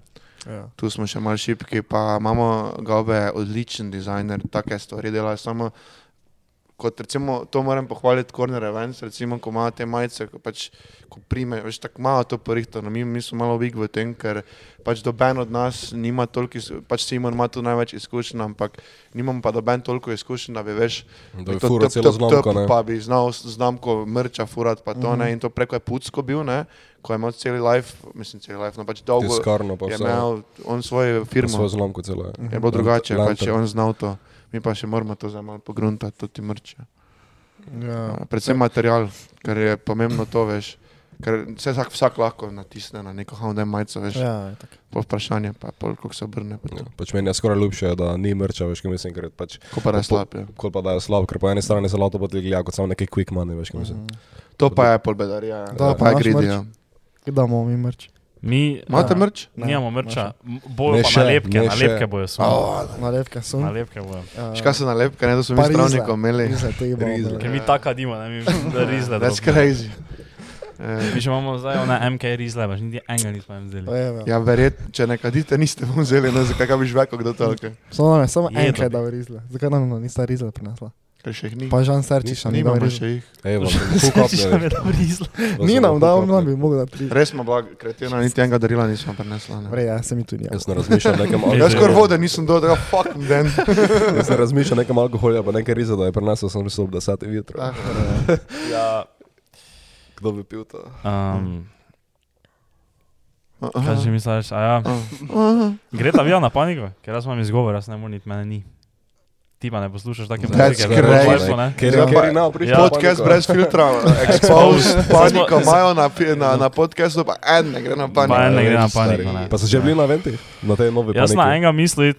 Ja. Tu smo še malo šipki, pa imamo gobe odličen dizajner, take stvari dela, samo kot recimo, to moram pohvaliti Corner Events, recimo, ko ima te majice, ko pač, ko prime, veš, tako malo to porihtano, mi, mi smo malo big v tem, ker pač doben od nas nima toliko, pač Simon ima tu največ izkušenj, ampak nimam pa doben toliko izkušenj, da bi veš, Da bi to furo top, celo top, znamko, top, ne. Pa bi znal znamko mrča furat, pa to ne, in to preko je Pucko bil, ne, ko je imel celi life, mislim celi life, no pač dolgo Tiskarno pa je vse. imel on svojo Firmo. Svojo znamko celo je. Je bilo drugače, Lantern. pač je on znal to. Mi pa še moramo to zdaj malo pogruntati, tudi mrče. Ja. Predvsem material, ker je pomembno to, veš. Ker se vsak, vsak lahko natisne na neko Honda majico, veš. Ja. Ja. Po vprašanje, pa pol, koliko se obrne. pa. Ja, pač meni je skoraj ljubše, da ni mrča, veš, kaj mislim, ker pač, Ko pa da je slab. Ja. kol pa da je slab, ker po eni strani se lauto potli gleda kot samo neki quick money, veš, kaj mislim. Mhm. To pa je pol bedarija. Da, To pa pa je gridi. Ja. Kdaj bomo mi mrč? Mi Imate Ja. mrč? Ne, nimamo mrča, bolj pa še, nalepke, ne nalepke še. bojo so. Nalepke so. Nalepke bojo. Ja. Škaj so nalepke, ne, da so mi Pa zdravnikom imeli. Rizle, Rizle. Ker mi taka dimo, ne mi (laughs) rizle. That's drobne. crazy. Eh, Mi še imamo zdaj one MK rizle, baš niti enega nismo jim vzeli. Pa je, ja. Ja, verjetno, če ne kadite, niste mu vzeli, no, zakaj bi žveko kdo to, okay. Samo, ne, samo Jedo enkrat bi. dal rizle. Zakaj nam no, nista rizle prinesla? Ker še jih ni. Pa Žan Serčiš ni rizle. še jih. (laughs) Rizle. Ni nam dal, on nam bi mogel dati. Res smo bila kretina, niti enega darila nismo prinesla. ne. Vrej, ja, se mi tudi Jaz ja. ne razmišljam nekem Ej, (laughs) Jaz skoraj vode nisem dal, da fuck den. (laughs) Jaz ne razmišljam nekem alkoholju, pa nekaj riza, da je prinesel, sem mislil, da se ti vitro. Ah, Ja. Kdo bi pil to? Um, kaj že misliš? Ja. Gre ta vija na paniko, ker jaz imam izgovor, jaz ne morem niti mene ni. Ti pa ne poslušaš take muzike, crazy. Wi-Fi, ne? Ker Ja, je ker ima prišel. Ja. Podcast brez filtra, (laughs) exposed, paniko imajo na, na, na podcastu, pa en ne gre na paniko. Pa en ne gre na paniko, ne. Pa so že bili na ventih? Na tej novi Jaz na paniki? enega mislim,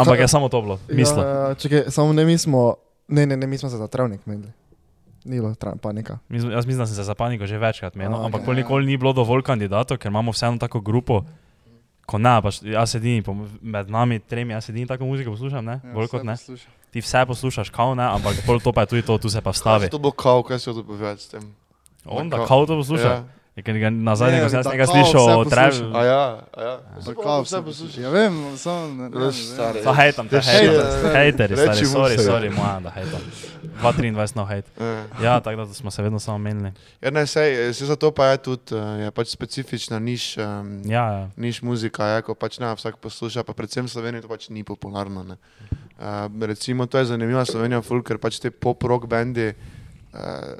ampak je samo to bilo. Mislim. Ja, čakaj, samo ne mi smo, ne, ne, ne, mi smo se za travnik menili. Ni bilo tra- panika. Mislim- Jaz mislim, da sem se za paniko že večkrat menil, ampak nikoli ni bilo dovolj kandidatov, ker imamo vseeno tako grupo. Ko ne, pač jaz sedim pom- med nami tremi, jaz sedim tako muziko poslušam, ne? Ja, Bolj kot ne. poslušam. Ti vse poslušaš, kao ne, ampak pol to pa je tudi to, tu se pa Stavi. vstavi. To bo kao, kaj se to povedati s tem. Onda kao- kao to posluša. Ja. Je, ga nazadnje, Ne, ko sem jaz da nekaj kao slišal vse o Travis. posluša. A ja, a ja. Zakaj vse poslušam? Ja, vem, samo ne. ne, Veš, ne, stari. ne. Sa hejtam, te Reči, hejtam. eh, Hejteri, stari, reči mu sorry, se. sorry, moja, da hejtam. 2-23 no hejt. Eh. Ja, tako da smo se vedno samo menili. Ja, ne, sej, sej zato pa je tudi, eh, je pač specifična niš, um, Ja, ja. niš muzika, je, ko pač ne vsak posluša, pa predvsem v Sloveniji to pač ni popularno. Ne. Uh, recimo, to je zanimiva Slovenija, ful, ker pač te pop-rock bendi uh,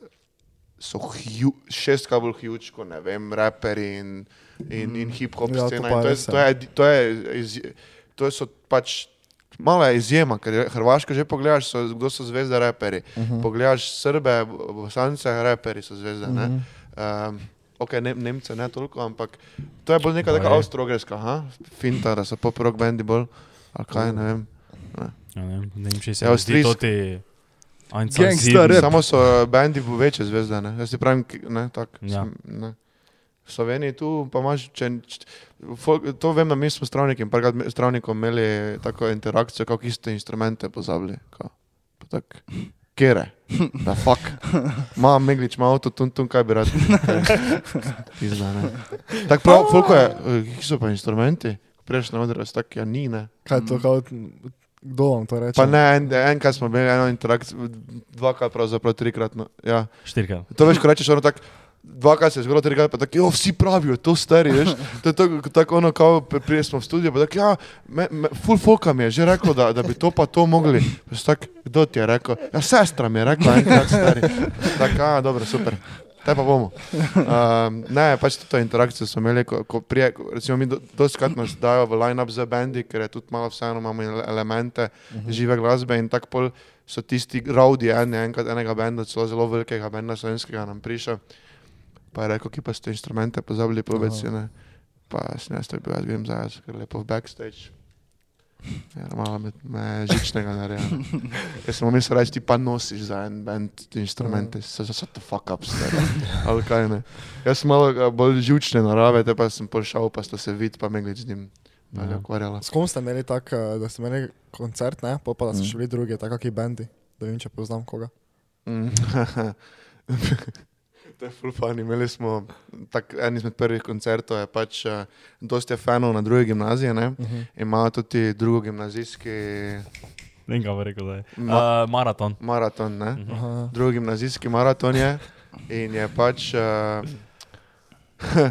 so hu, šestkrat bolj huge, kot ne vem, raperi in, in, in hip-hop Ja, to scena. In to, je, res, to, ja. je, to, je, iz, to so pač mala izjema, ker je Hrvaško že pogledaš, so, kdo so zvezde raperi. Uh -huh. Pogledaš Srbe, Bosance, raperi so zvezde. Uh -huh. um, ok, ne, Nemce ne toliko, ampak to je bolj neka taka Baje. avstrogrska, ha? finta, da so pop-rock bendi bolj, ali kaj, ne vem. Ja, ne, ne vem, če se Ja, mi Gangsta rap. Samo so bendi v večje zvezde, ne? jaz ti pravim, ne, tak, Ja. sem, ne. V Sloveniji tu pa imaš, če, č, folk, to vem, da mi smo s travnikom, parkrat s travnikom imeli tako interakcijo, kako iste instrumente pozabili. Kao. Pa tak, kere, da fuck. Ma Meglič, ima avto, tun, tun, kaj bi rad. Pizda, ne. Tako prav, folko je, "Eh, kje so pa instrumenti? Prejšnji odraz, tako ja ni, ne. Kaj to, kao, kdo vam to reče? Pa ne, en, enkrat smo imeli eno interakcijo, dvakrat, pravzaprav trikrat. No, ja. Štirikrat. To veš, ko rečeš, ono tako. Dvakrat se je zgodilo, trikrat pa tako, jo, vsi pravijo, to stari, veš. To je tako, tako ono, kao prije smo v studiu, pa tako, ja, me, me, full foka mi je že rekel, da, da bi to pa to mogli. Tak, kdo ti je rekel? Ja, sestra mi je rekla, enkrat stari. Tako, a, dobro, super. Te pa bomo. Um, ne, pač to interakcijo smo imeli, ko, ko prije, ko, recimo mi do, doskrat nas dajo v line-up za bendi, ker je tudi malo vseeno imamo ele- elemente uh -huh. žive glasbe in tako pol so tisti raudi, en, enkrat enega benda, celo zelo velikega benda slovenskega nam prišel. Pa je rekel, ki pa ste inštrumente pozabili povedati, ne. Pa jaz to bil, jaz grem zdaj, ker lepo v backstage. Ja, malo me, me žičnega nareja. Jaz sem mislil reči, ti pa nosiš za en band te inštrumente, so so the fuck up, stari. Ali kaj ne. Jaz sem malo eh, bolj žučne narave, te pa sem prišel, pa sta se vid, pa Meglič z njim. Je Ja. S kom ste imeli tak, eh, da ste imeli koncert, ne? Pa, pa da so Mm. še bili drugi, tako kakšni bendi, da vem, če poznam koga. Mm. (laughs) To je full fun. Imeli smo tak, en izmed prvih koncertov, je pač uh, dosti je fanov na druge gimnazije, ne? Uh -huh. imajo tudi drugo gimnazijski Ne vem, kaj bo rekel zdaj. Ma- Uh, maraton. maraton, ne? Mhm. Aha. drugi gimnazijski maraton je in je pač. Uh, (laughs)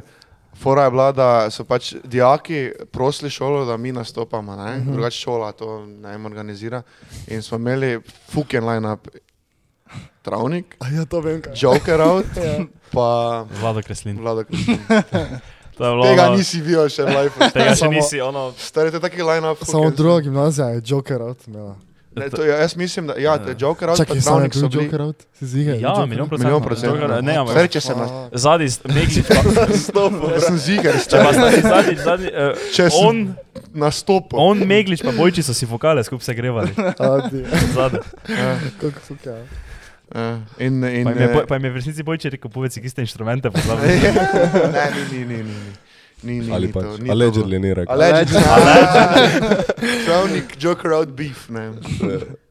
Fora je bila, da so pač dijaki prosili šolo, da mi nastopamo, uh Mhm. -huh. drugače šola to ne organizira. In smo imeli fucking line-up, travnik, A ja, to vem, kaj. Joker out, (laughs) Ja. pa Vlado (laughs) Kreslin. To je bilo Tega ono- nisi videl še v live. (laughs) Tega še nisi, ono. Stari, to je taki line-up. Samo fucking- druga gimnazija je Joker out imela. Ne, to, ja, jaz mislim, da ja, to je Joker out, pa Čakaj, sam je travnik so bil bili. Joker out? Si ziga? Ja, milijon procentov. Milijon procentov. Joker- Ne, ampak Stari, če se nas... zadnji, Meglič pa. Jaz sem ziger, Če pa zadnji, zadnji, zadnji, uh, Če sem on, nastopil. on, Meglič pa Bojči so si vokale skupaj se grevali. Zadnji. Ja, kako fuka. Ja. In, in, Pa jim je, eh, Boj- pa jim je v resnici Bojči rekel, povedz, ki ste inštrumente pozabili. (laughs) ne, ni, ni, ni, ni, ni. Ni, ni, Ali ni pač, to, ni allegedly ni rekel. Allegedly. Travnik, (laughs) Joker out beef, ne.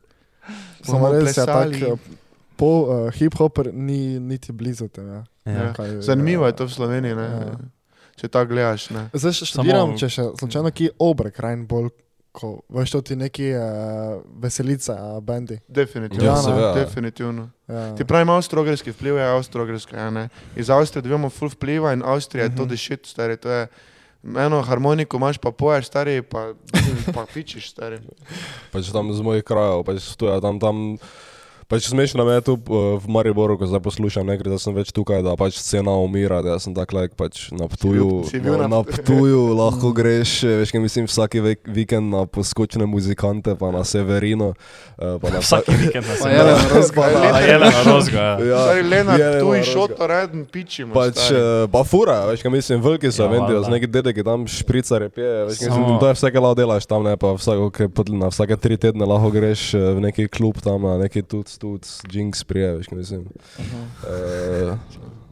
(laughs) Samo Bomo res je tak, plesali. eh, po uh, hip-hopper ni niti blizu tem. Ja. Ja. Kaj, Zanimivo je eh, to v Sloveniji, ne. Ja. Če tako gledaš, ne. Zdaj še Samo- študiram, če še slučajno ki obrek rajn bolj, ko veš to ti neki uh, veselice, uh, bendi. Definitivno. Ja, seveda. Definitivno. Ja. Ti pravi, avstrogrski vpliv je avstrogrski, ja, ne. Iz Avstrije dobivamo full vpliva in Avstrija je to Mhm. the shit, stari, to je eno harmoniko imaš, pa poješ, stari, pa, pa (laughs) pičiš, stari. Pač tam z mojih krajev, pač tu je tam. tam Pač smešno me je tu eh, v Mariboru, ko zdaj poslušam, ne gre, da sem več tukaj, da pač scena umira, da sem tak like, pač na Ptuju, Si bil na, na- na Ptuju lahko greš, eh, veš, kaj mislim, vsaki vek, vikend na poskočne muzikante, pa na Severino, eh, pa na Vsaki vikend na (laughs) Pa sebi. (laughs) je na rozga. Na ja. Ja, je, tu nema in razga. šoto reden pičimo. Pač, pa fura, veš, kaj mislim, veliki so, Ja, ja, vendijo, valjda. z neki dedek, ki tam špricare pije, veš, kaj mislim, to je vsake lao delaš tam, ne, pa vsako, ke, pot- na vsake tri tedne lahko greš v neki klub tam, na neki tuc, tuc, jinx prije, veš, kaj mislim. Uh,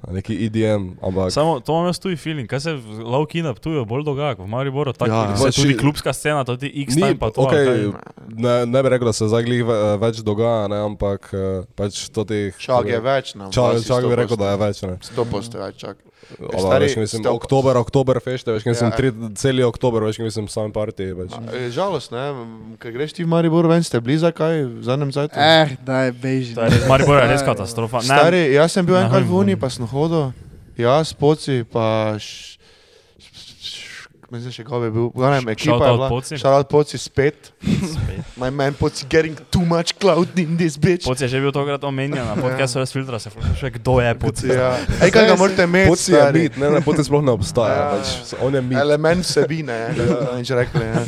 neki EDM, ampak... Samo to imam jaz tu feeling, kaj se v Laukina Ptuju bolj dogaja, v Mariboru, tako Ja, ja, se tudi klubska scena, to ti X time pa to. kaj? ne, ne bi rekel, da se zdaj glih ve- več dogaja, ne, ampak eh, pač to teh... Čak je več, no. Čak, čak bi rekel, da je več, ne. Sto posto več, čak. Ampak, Stari, veš, kaj mislim, ste- oktober, oktober fešte, veš, kaj mislim, Ja. tri, celi oktober, veš, kaj mislim, sam party, veš. A, je Žalost, ne, ker greš ti v Maribor ven, ste blizu kaj v zadnjem cajtu. Eh, daj, beži. To je res, Maribor je res katastrofa. Stari, jaz sem bil enkrat v Uni, pa sem hodil, jaz, poci, pa š, mislim, še kaj bi bil, gledaj, ekipa je Shoutout bila, Poci. šalat poci spet, spet. (laughs) my man poci getting too much cloud in this bitch. Poc je že bil tokrat omenjen, na podcastu res filtra se vprašuje, kdo je Poc. Ja. (laughs) Ej, kaj ga morate imeti, Poci je stari? mit, ne, ne, poti sploh ne obstaja, Ja. pač, on je mit, Element vsebine, ja, kako nič rekli. Ja.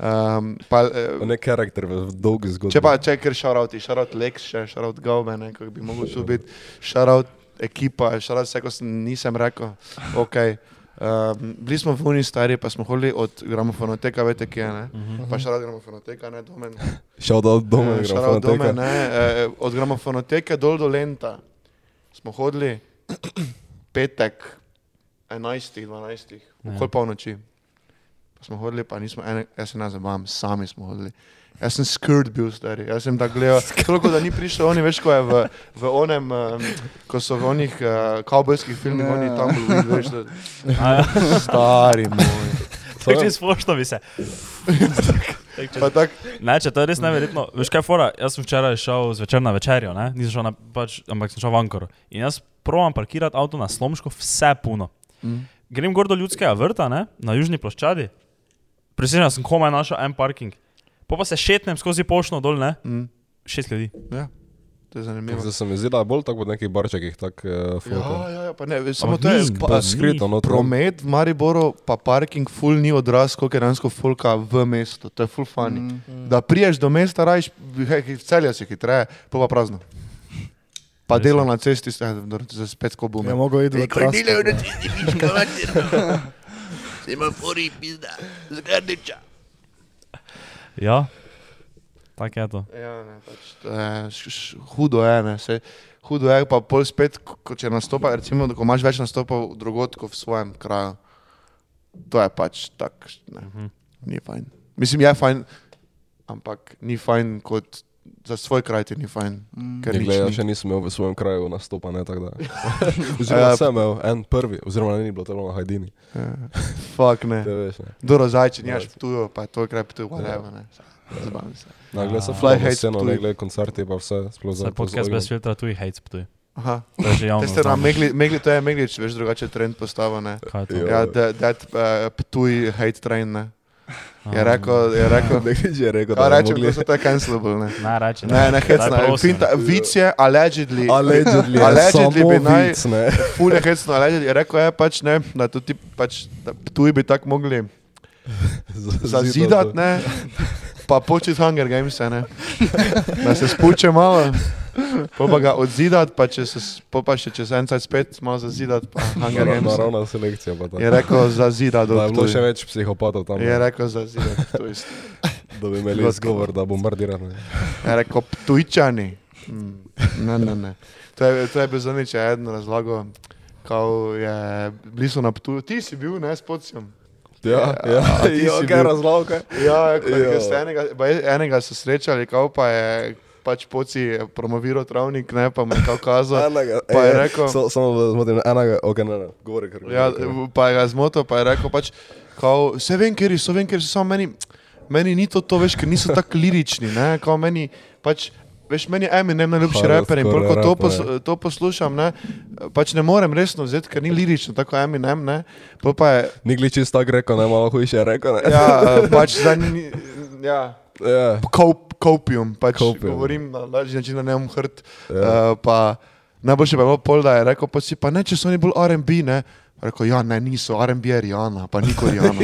Um, pa, eh, on je karakter v dolgi zgodbi. Če pa če ker šarauti, šaraut Lex, še šaraut Gaube, ne, kako bi mogel to biti, šaraut ekipa, šaraut vse, ko sem, nisem rekel. Okay. Um, bili smo v Uni stari, pa smo hodili od gramofonoteka, veste kje, ne? Pa šaraut gramofonoteka, ne, domen. (laughs) Šel do doma, Eh, gremo šaraut domen, ne, eh, od gramofonoteke dol do Lenta. Smo hodili petek, 11, 12, Ja. okoli polnoči. Pa smo hodili, pa nismo, ene, jaz se ne zabavam, sami smo hodili. Jaz sem skrd bil stari, jaz sem tako gledal, toliko da ni prišel, oni veš, ko je v, v onem, um, ko so v onih uh, kavbojskih filmih, Ja. oni tam bili, veš, da, (laughs) Ja. stari moj. Tako čez pošto bi se. (laughs) Pa tak, Ne, če to je res neverjetno. Veš kaj, fora, jaz sem včeraj šel zvečer na večerjo, ne? nisem šel na, pač, ampak sem šel v Ankoro. In jaz provam parkirati avto na Slomško, vse puno. mm. Grem gor do ljudskega vrta, ne? na južni ploščadi. Presežen sem komaj našel en parking. Po pa se šetnem skozi pošto dol, ne? Mm. Šest ljudi. Ja, to je zanimivo. Zdaj se mi zdi, da je bolj tako v nekih barčekih, tak uh, Ja, ja, ja, pa ne, samo Ampak to je pa, Skrito, no, to- promet v Mariboru, pa parking full ni odraz, koliko je dejansko fulka v mestu, to je full funny. Mm. Mm. Da priješ do mesta, rajš, hej, v celju si hitreje, pa pa prazno. Pa Res delo na cesti, dobro, za spet ko bom. Je mogel iti v tras. (laughs) Semafori, pizda, zgradiča. Ja, tako je to. Ja, ne, pač, š, hudo je, ne, se, hudo je, pa pol spet, ko, če nastopa, recimo, ko imaš več nastopov drugot kot v svojem kraju, to je pač tak, ne, Mhm. ni fajn. Mislim, je fajn, ampak ni fajn kot za svoj kraj ti ni fajn. Mm. Ker glej, ja še nisem imel v svojem kraju nastopa, ne tako da. (laughs) Oziroma Ja. sem imel en prvi, oziroma ni bilo telo na Hajdini. Ja, Fak ne. Doro zajče, nimaš Ja. tujo, pa je to kraj tu, whatever, ne. Zabavam se. Na gled se A. Fly hate sceno, Ptuj. ne gled koncerti, pa vse sploh Za podcast brez filtra tuji hate sptuj. Aha. To je že javno. Te ste na znano. Megli, Megli, to je Meglič, veš, drugače trend postava, ne. Ja, that, that uh, Ptuj hate train, ne. Je A, rekel, je rekel, Nekaj že je rekel, da rečem, mogli... da so to cancelable, ne. Reči. Ne, ne, hecno. Finta, vic je, allegedly, Allegedly, (laughs) Allegedly bi naj- vic, ne. (laughs) ful je hecno, allegedly, je rekel je pač ne, da tudi pač, da Ptuj bi tako mogli (laughs) zazidati, ne, pa početi Hunger Games, ne, da se spuče malo, pa pa ga odzidati, pa, če se, pol pa še čez en cajt spet malo zazidati, pa (laughs) Hunger Games. Naravna selekcija pa ta. Je rekel zazidati, Da je bilo še več psihopatov tam, Je rekel zazidati, (laughs) da bi imeli Gotko. izgovor, da bombardirati. ne. Je rekel Ptujčani. Mm, Ne, ne, ne. To je, to je bil zanič, eden razlago, kako je blizu na Ptuju. Ti si bil, ne, s pocijem. Ja, Ja, ja, ti ja, si kaj bil- razlog? Ja, Jo. ko ste enega, enega so srečali, kao pa je pač poci promoviral travnik, ne, pa mu je kazal. (laughs) Enega, Pa je rekel- so- Samo da zmotim, enega, ok, ne, ne, govori, ker Ja, pa je ga zmotil, pa je rekel pač, kao, vse vem, ker so, vem, ker so samo meni, meni ni to to, veš, ker niso tako lirični, ne, kao meni, pač, veš, meni je Eminem najljubši raper in pol, ko to, pos, ne. to poslušam, ne, pač ne morem resno vzeti, ker ni lirično, tako Eminem, ne, pol pa je, Ni gli čisto tako rekel, ne, malo hujše je rekel, ne. ja, (laughs) pač zdaj ni, ja, Ja, Kop, kopium, pač Copium. govorim na lažji način, da ne bom hrt. ja. Uh, pa najboljše pa je bilo pol, da je rekel, pa si pa ne, če so oni bolj R&B, ne. Rekel, ja, ne, niso, R&B je Rihanna, pa niko (laughs) Rihanna.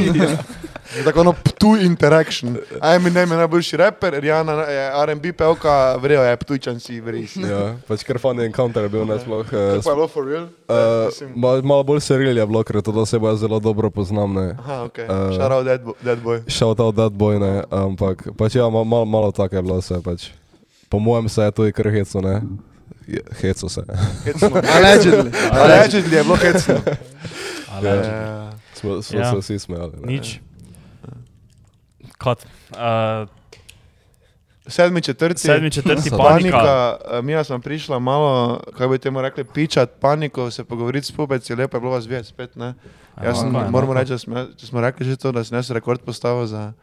Je Tako ono Ptuj interaction. Eminem je najboljši raper, Rihanna je R&B pevka, vrejo je Ptujčan si, vrej. Ja, pač kar funny encounter je bil, ne sploh. eh, To pa je bilo for real? Uh, Mislim- mal, malo bolj seril je bilo, ker to osebo jaz zelo dobro poznam. Ne. Aha, ok. eh, Shout out that, bo- that boy. Shout out that boy, ne. ampak pač ja, malo, malo, tako je bilo vse. Pač. Po mojem se je tudi kar heco, ne. Heco se. Allegedly. Allegedly je bilo hecno. Ale, Eh, Smo, smo Ja. se vsi smejali. ne. Nič. Kot. Uh, Sedmi četrti. sedmi, četrti panika. Panika, eh, mi smo prišla malo, kako bi temu rekli, pičat paniko, se pogovoriti s pubeci, lepo je bilo vas videti spet. Ne? Jaz sem, moramo reči, da smo, smo rekli že to, da sem jaz rekord postavil za...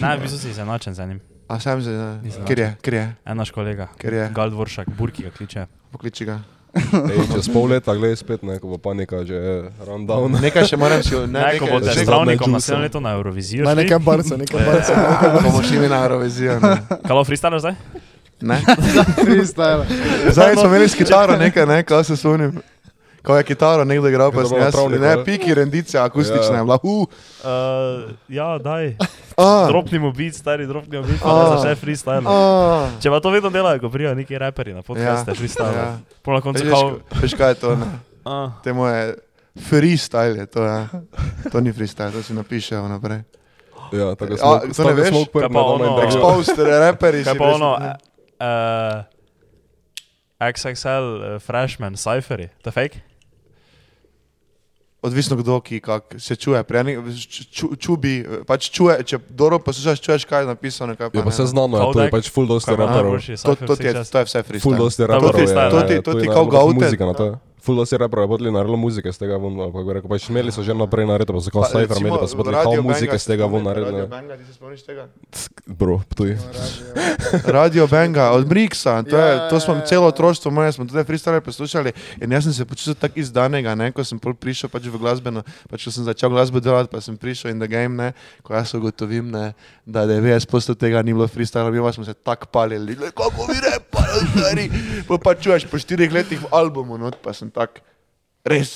Ne, v bistvu si izenačen z enim. A sam Nisem ker je, ker je, En naš kolega. ker je, Gal Dvoršak, Burki ga kliče. pokliči ga. Ej, čez pol leta, gledaj spet, ne, ko bo panika že rundown. (laughs) Nekaj še moram si, ne, Ne, ko nekaj, že zadnje travnikom džuse. naslednje leto na Eurovizijo. Ne, šli. nekaj barca, nekaj barca. bomo šli na Eurovizijo. Kalo freestyle zdaj? ne? (laughs) Freestyle. Zdaj smo imeli s kitaro nekaj, ne, ko se sunim. Ko je kitaro nekdo igral, pa sem jaz, travnik, ne, piki, rendice, akustične, Ja. je bila, uh, Uh, ja, daj. a, Dropnimo beat, stari dropnimo beat, pa A. ne začne freestyle. a. Če pa to vedno delajo, ko prijajo neki raperi na podcaste, Ja, freestyle. ja. Pol na koncu kao... veš, kaj je to, ne? Uh, Temu je freestyle, je to, ja. to ni freestyle, to si napišejo naprej. Ja, tako A, smo, to ne veš? smo Kaj pa ono- Exposed, rapperi kaj si pa ono, uh, XXL uh, freshman, cypheri, to je fake? Odvisno kdo, ki kak, se čuje. Pri enih ču, čubi, pač čuje, če dobro poslušaš, čuješ, kaj je napisano. Kaj pa Je pa se ne. znano, ja, to je pač full dosti raperov. To, to, vseh je, to je vse Full freestyle. dosti To je raperov. freestyle, je, to ja, ti- ja, to je ti na- kao na Gauten, Muzika na no. to. Full dosti raperov je potli naredilo muzike z tega ven, ali kako bi rekel, pač imeli so že naprej narediti, pa so kao Pa, cypher imeli, pa so potli Radio kao Banga muzike z tega ven spomni- Radio. Banga, ti se spomniš tega? Bro, tuj. Radio Benga, od Briksa, to, je, Ja, to smo ja, celo ja. otroštvo moje, smo tudi freestyle poslušali in jaz sem se počutil tako izdanega, ne, ko sem pol prišel pač v glasbeno, pač ko sem začel glasbo delati, pa sem prišel in the game, ne, ko jaz ugotovim, ne, da 90% tega ni bilo freestyle, mi pa smo se tako palili, kako vi repali, stari, pa pa čuješ po štirih letih v albumu, not, pa sem tak, res.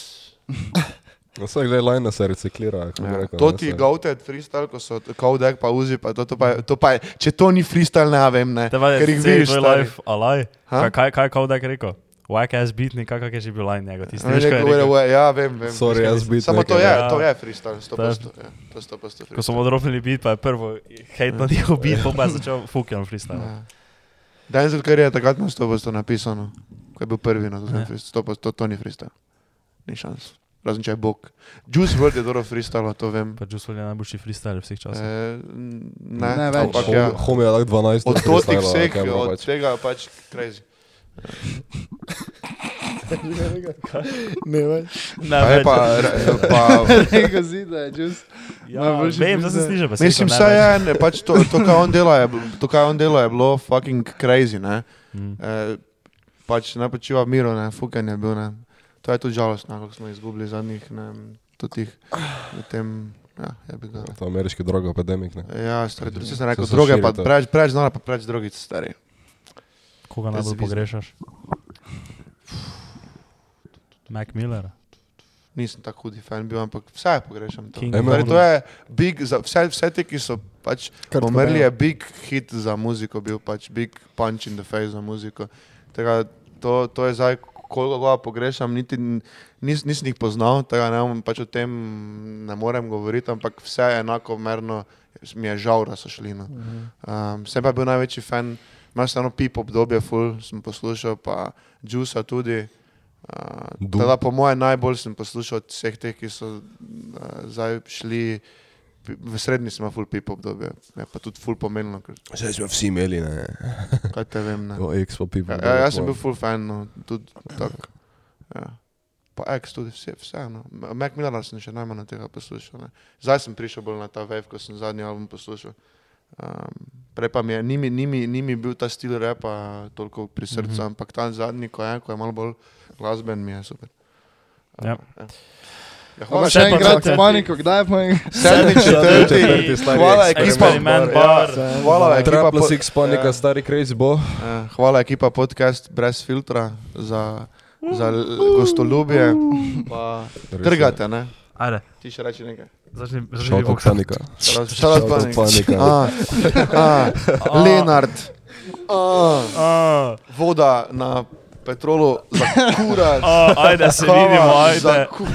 Vse glede line se reciklira. Ja, rekel, to ne, ti se- gauted freestyle, ko so Kodak pa uzi, pa to, to, pa, je- to pa je, če to ni freestyle, ne vem, ne, Te je ker jih vidiš, life alaj. Kaj, kaj, kaj je Kodak rekel? Whack ass beatnik, kak je že bil line njegov, tisti ne, kaj je rekel? "Ue, Ja, vem, vem. Sorry, jaz beat Samo to je, ja. to je freestyle, 100%. To ja, To je 100% Ko freestyle. smo odropili beat, pa je prvo hate na njihov beat, pa je začel fucking freestyle. Ja. Denzel Curry je takrat na 100% napisano, ko je bil prvi na tem Ja. freestyle. To, to ni freestyle. Ni šans. Razen če je bog. Juice WRLD je dobro freestyle, to vem. Pa Juice WRLD je najboljši freestyle vseh časov. E, ne, Ne več. ampak ja. Hom je tak 12. Od totih vseh, od pač. tega pač crazy. Ne več. Ne, Pa je pa, pa, Rekel si, da je juice. ja, vem, da se sliže, pa mislim, vse je, ne, pač to, to, kaj on dela, je, to, kaj on dela, je bilo fucking crazy, ne. Mm. E, pač ne počiva v miru, ne, fuken je bil, ne. To je tudi žalostno, kako smo izgubili zadnjih, ne, tudi v tem, ja, ga. To je ameriški droga epidemik, ne. Ja, stari, tudi sem rekel, Se droge pa preveč, preveč znala, pa preveč drogic, stari. Koga najbolj pogrešaš? Mac Miller. Nisem tako hudi fan bil, ampak vse pogrešam. To, Kong. to je big, za vse, vse te, ki so pač Kurt umrli, je big hit za muziko, bil pač big punch in the face za muziko. Tega, to, to je zdaj, koliko ga pogrešam, niti nis, nisem jih poznal, tega ne, pač o tem ne morem govoriti, ampak vse je enako merno, mi je žal, da so šli. No. Um, sem pa bil največji fan, imaš eno pip obdobje, full sem poslušal, pa Juica tudi. Uh, teda po mojem najbolj sem poslušal od vseh teh, ki so uh, zdaj šli. V srednji smo full pip obdobje, je pa tudi full pomenilo, ker Zdaj smo vsi imeli, ne. kaj te vem. Ne. (laughs) O, X pa pipa. Ja, ja, jaz sem bil full fan, no, tudi tako. Ja. Pa X tudi vse, vseeno. Mac Miller sem še najmanj tega poslušal. Ne. Zdaj sem prišel bolj na ta wave, ko sem zadnji album poslušal. Um, prej pa mi je, ni mi, ni, mi, ni mi bil ta stil repa toliko pri srcu, mm -hmm. ampak ta zadnji, ko je, ko je malo bolj glasben, mi je super. Ja. ja. Ja, Hvala še enkrat. Maniko, kdaj pa je? Sedmi, četrti, hvala ekipa, Experiment bar. hvala ekipa, po- Six Panika, ja. stari crazy bo. Eh, Hvala ekipa podcast brez filtra za, za gostoljubje. Pa trgate, ne? Ajde, Ti še reči nekaj. začni, začni Šalta Vox. panika. Out panika. Ah, ah. (laughs) Ah, Ah, voda na petrolu za kurat. (laughs) ah, ajde, se Kava vidimo, za ajde. ku-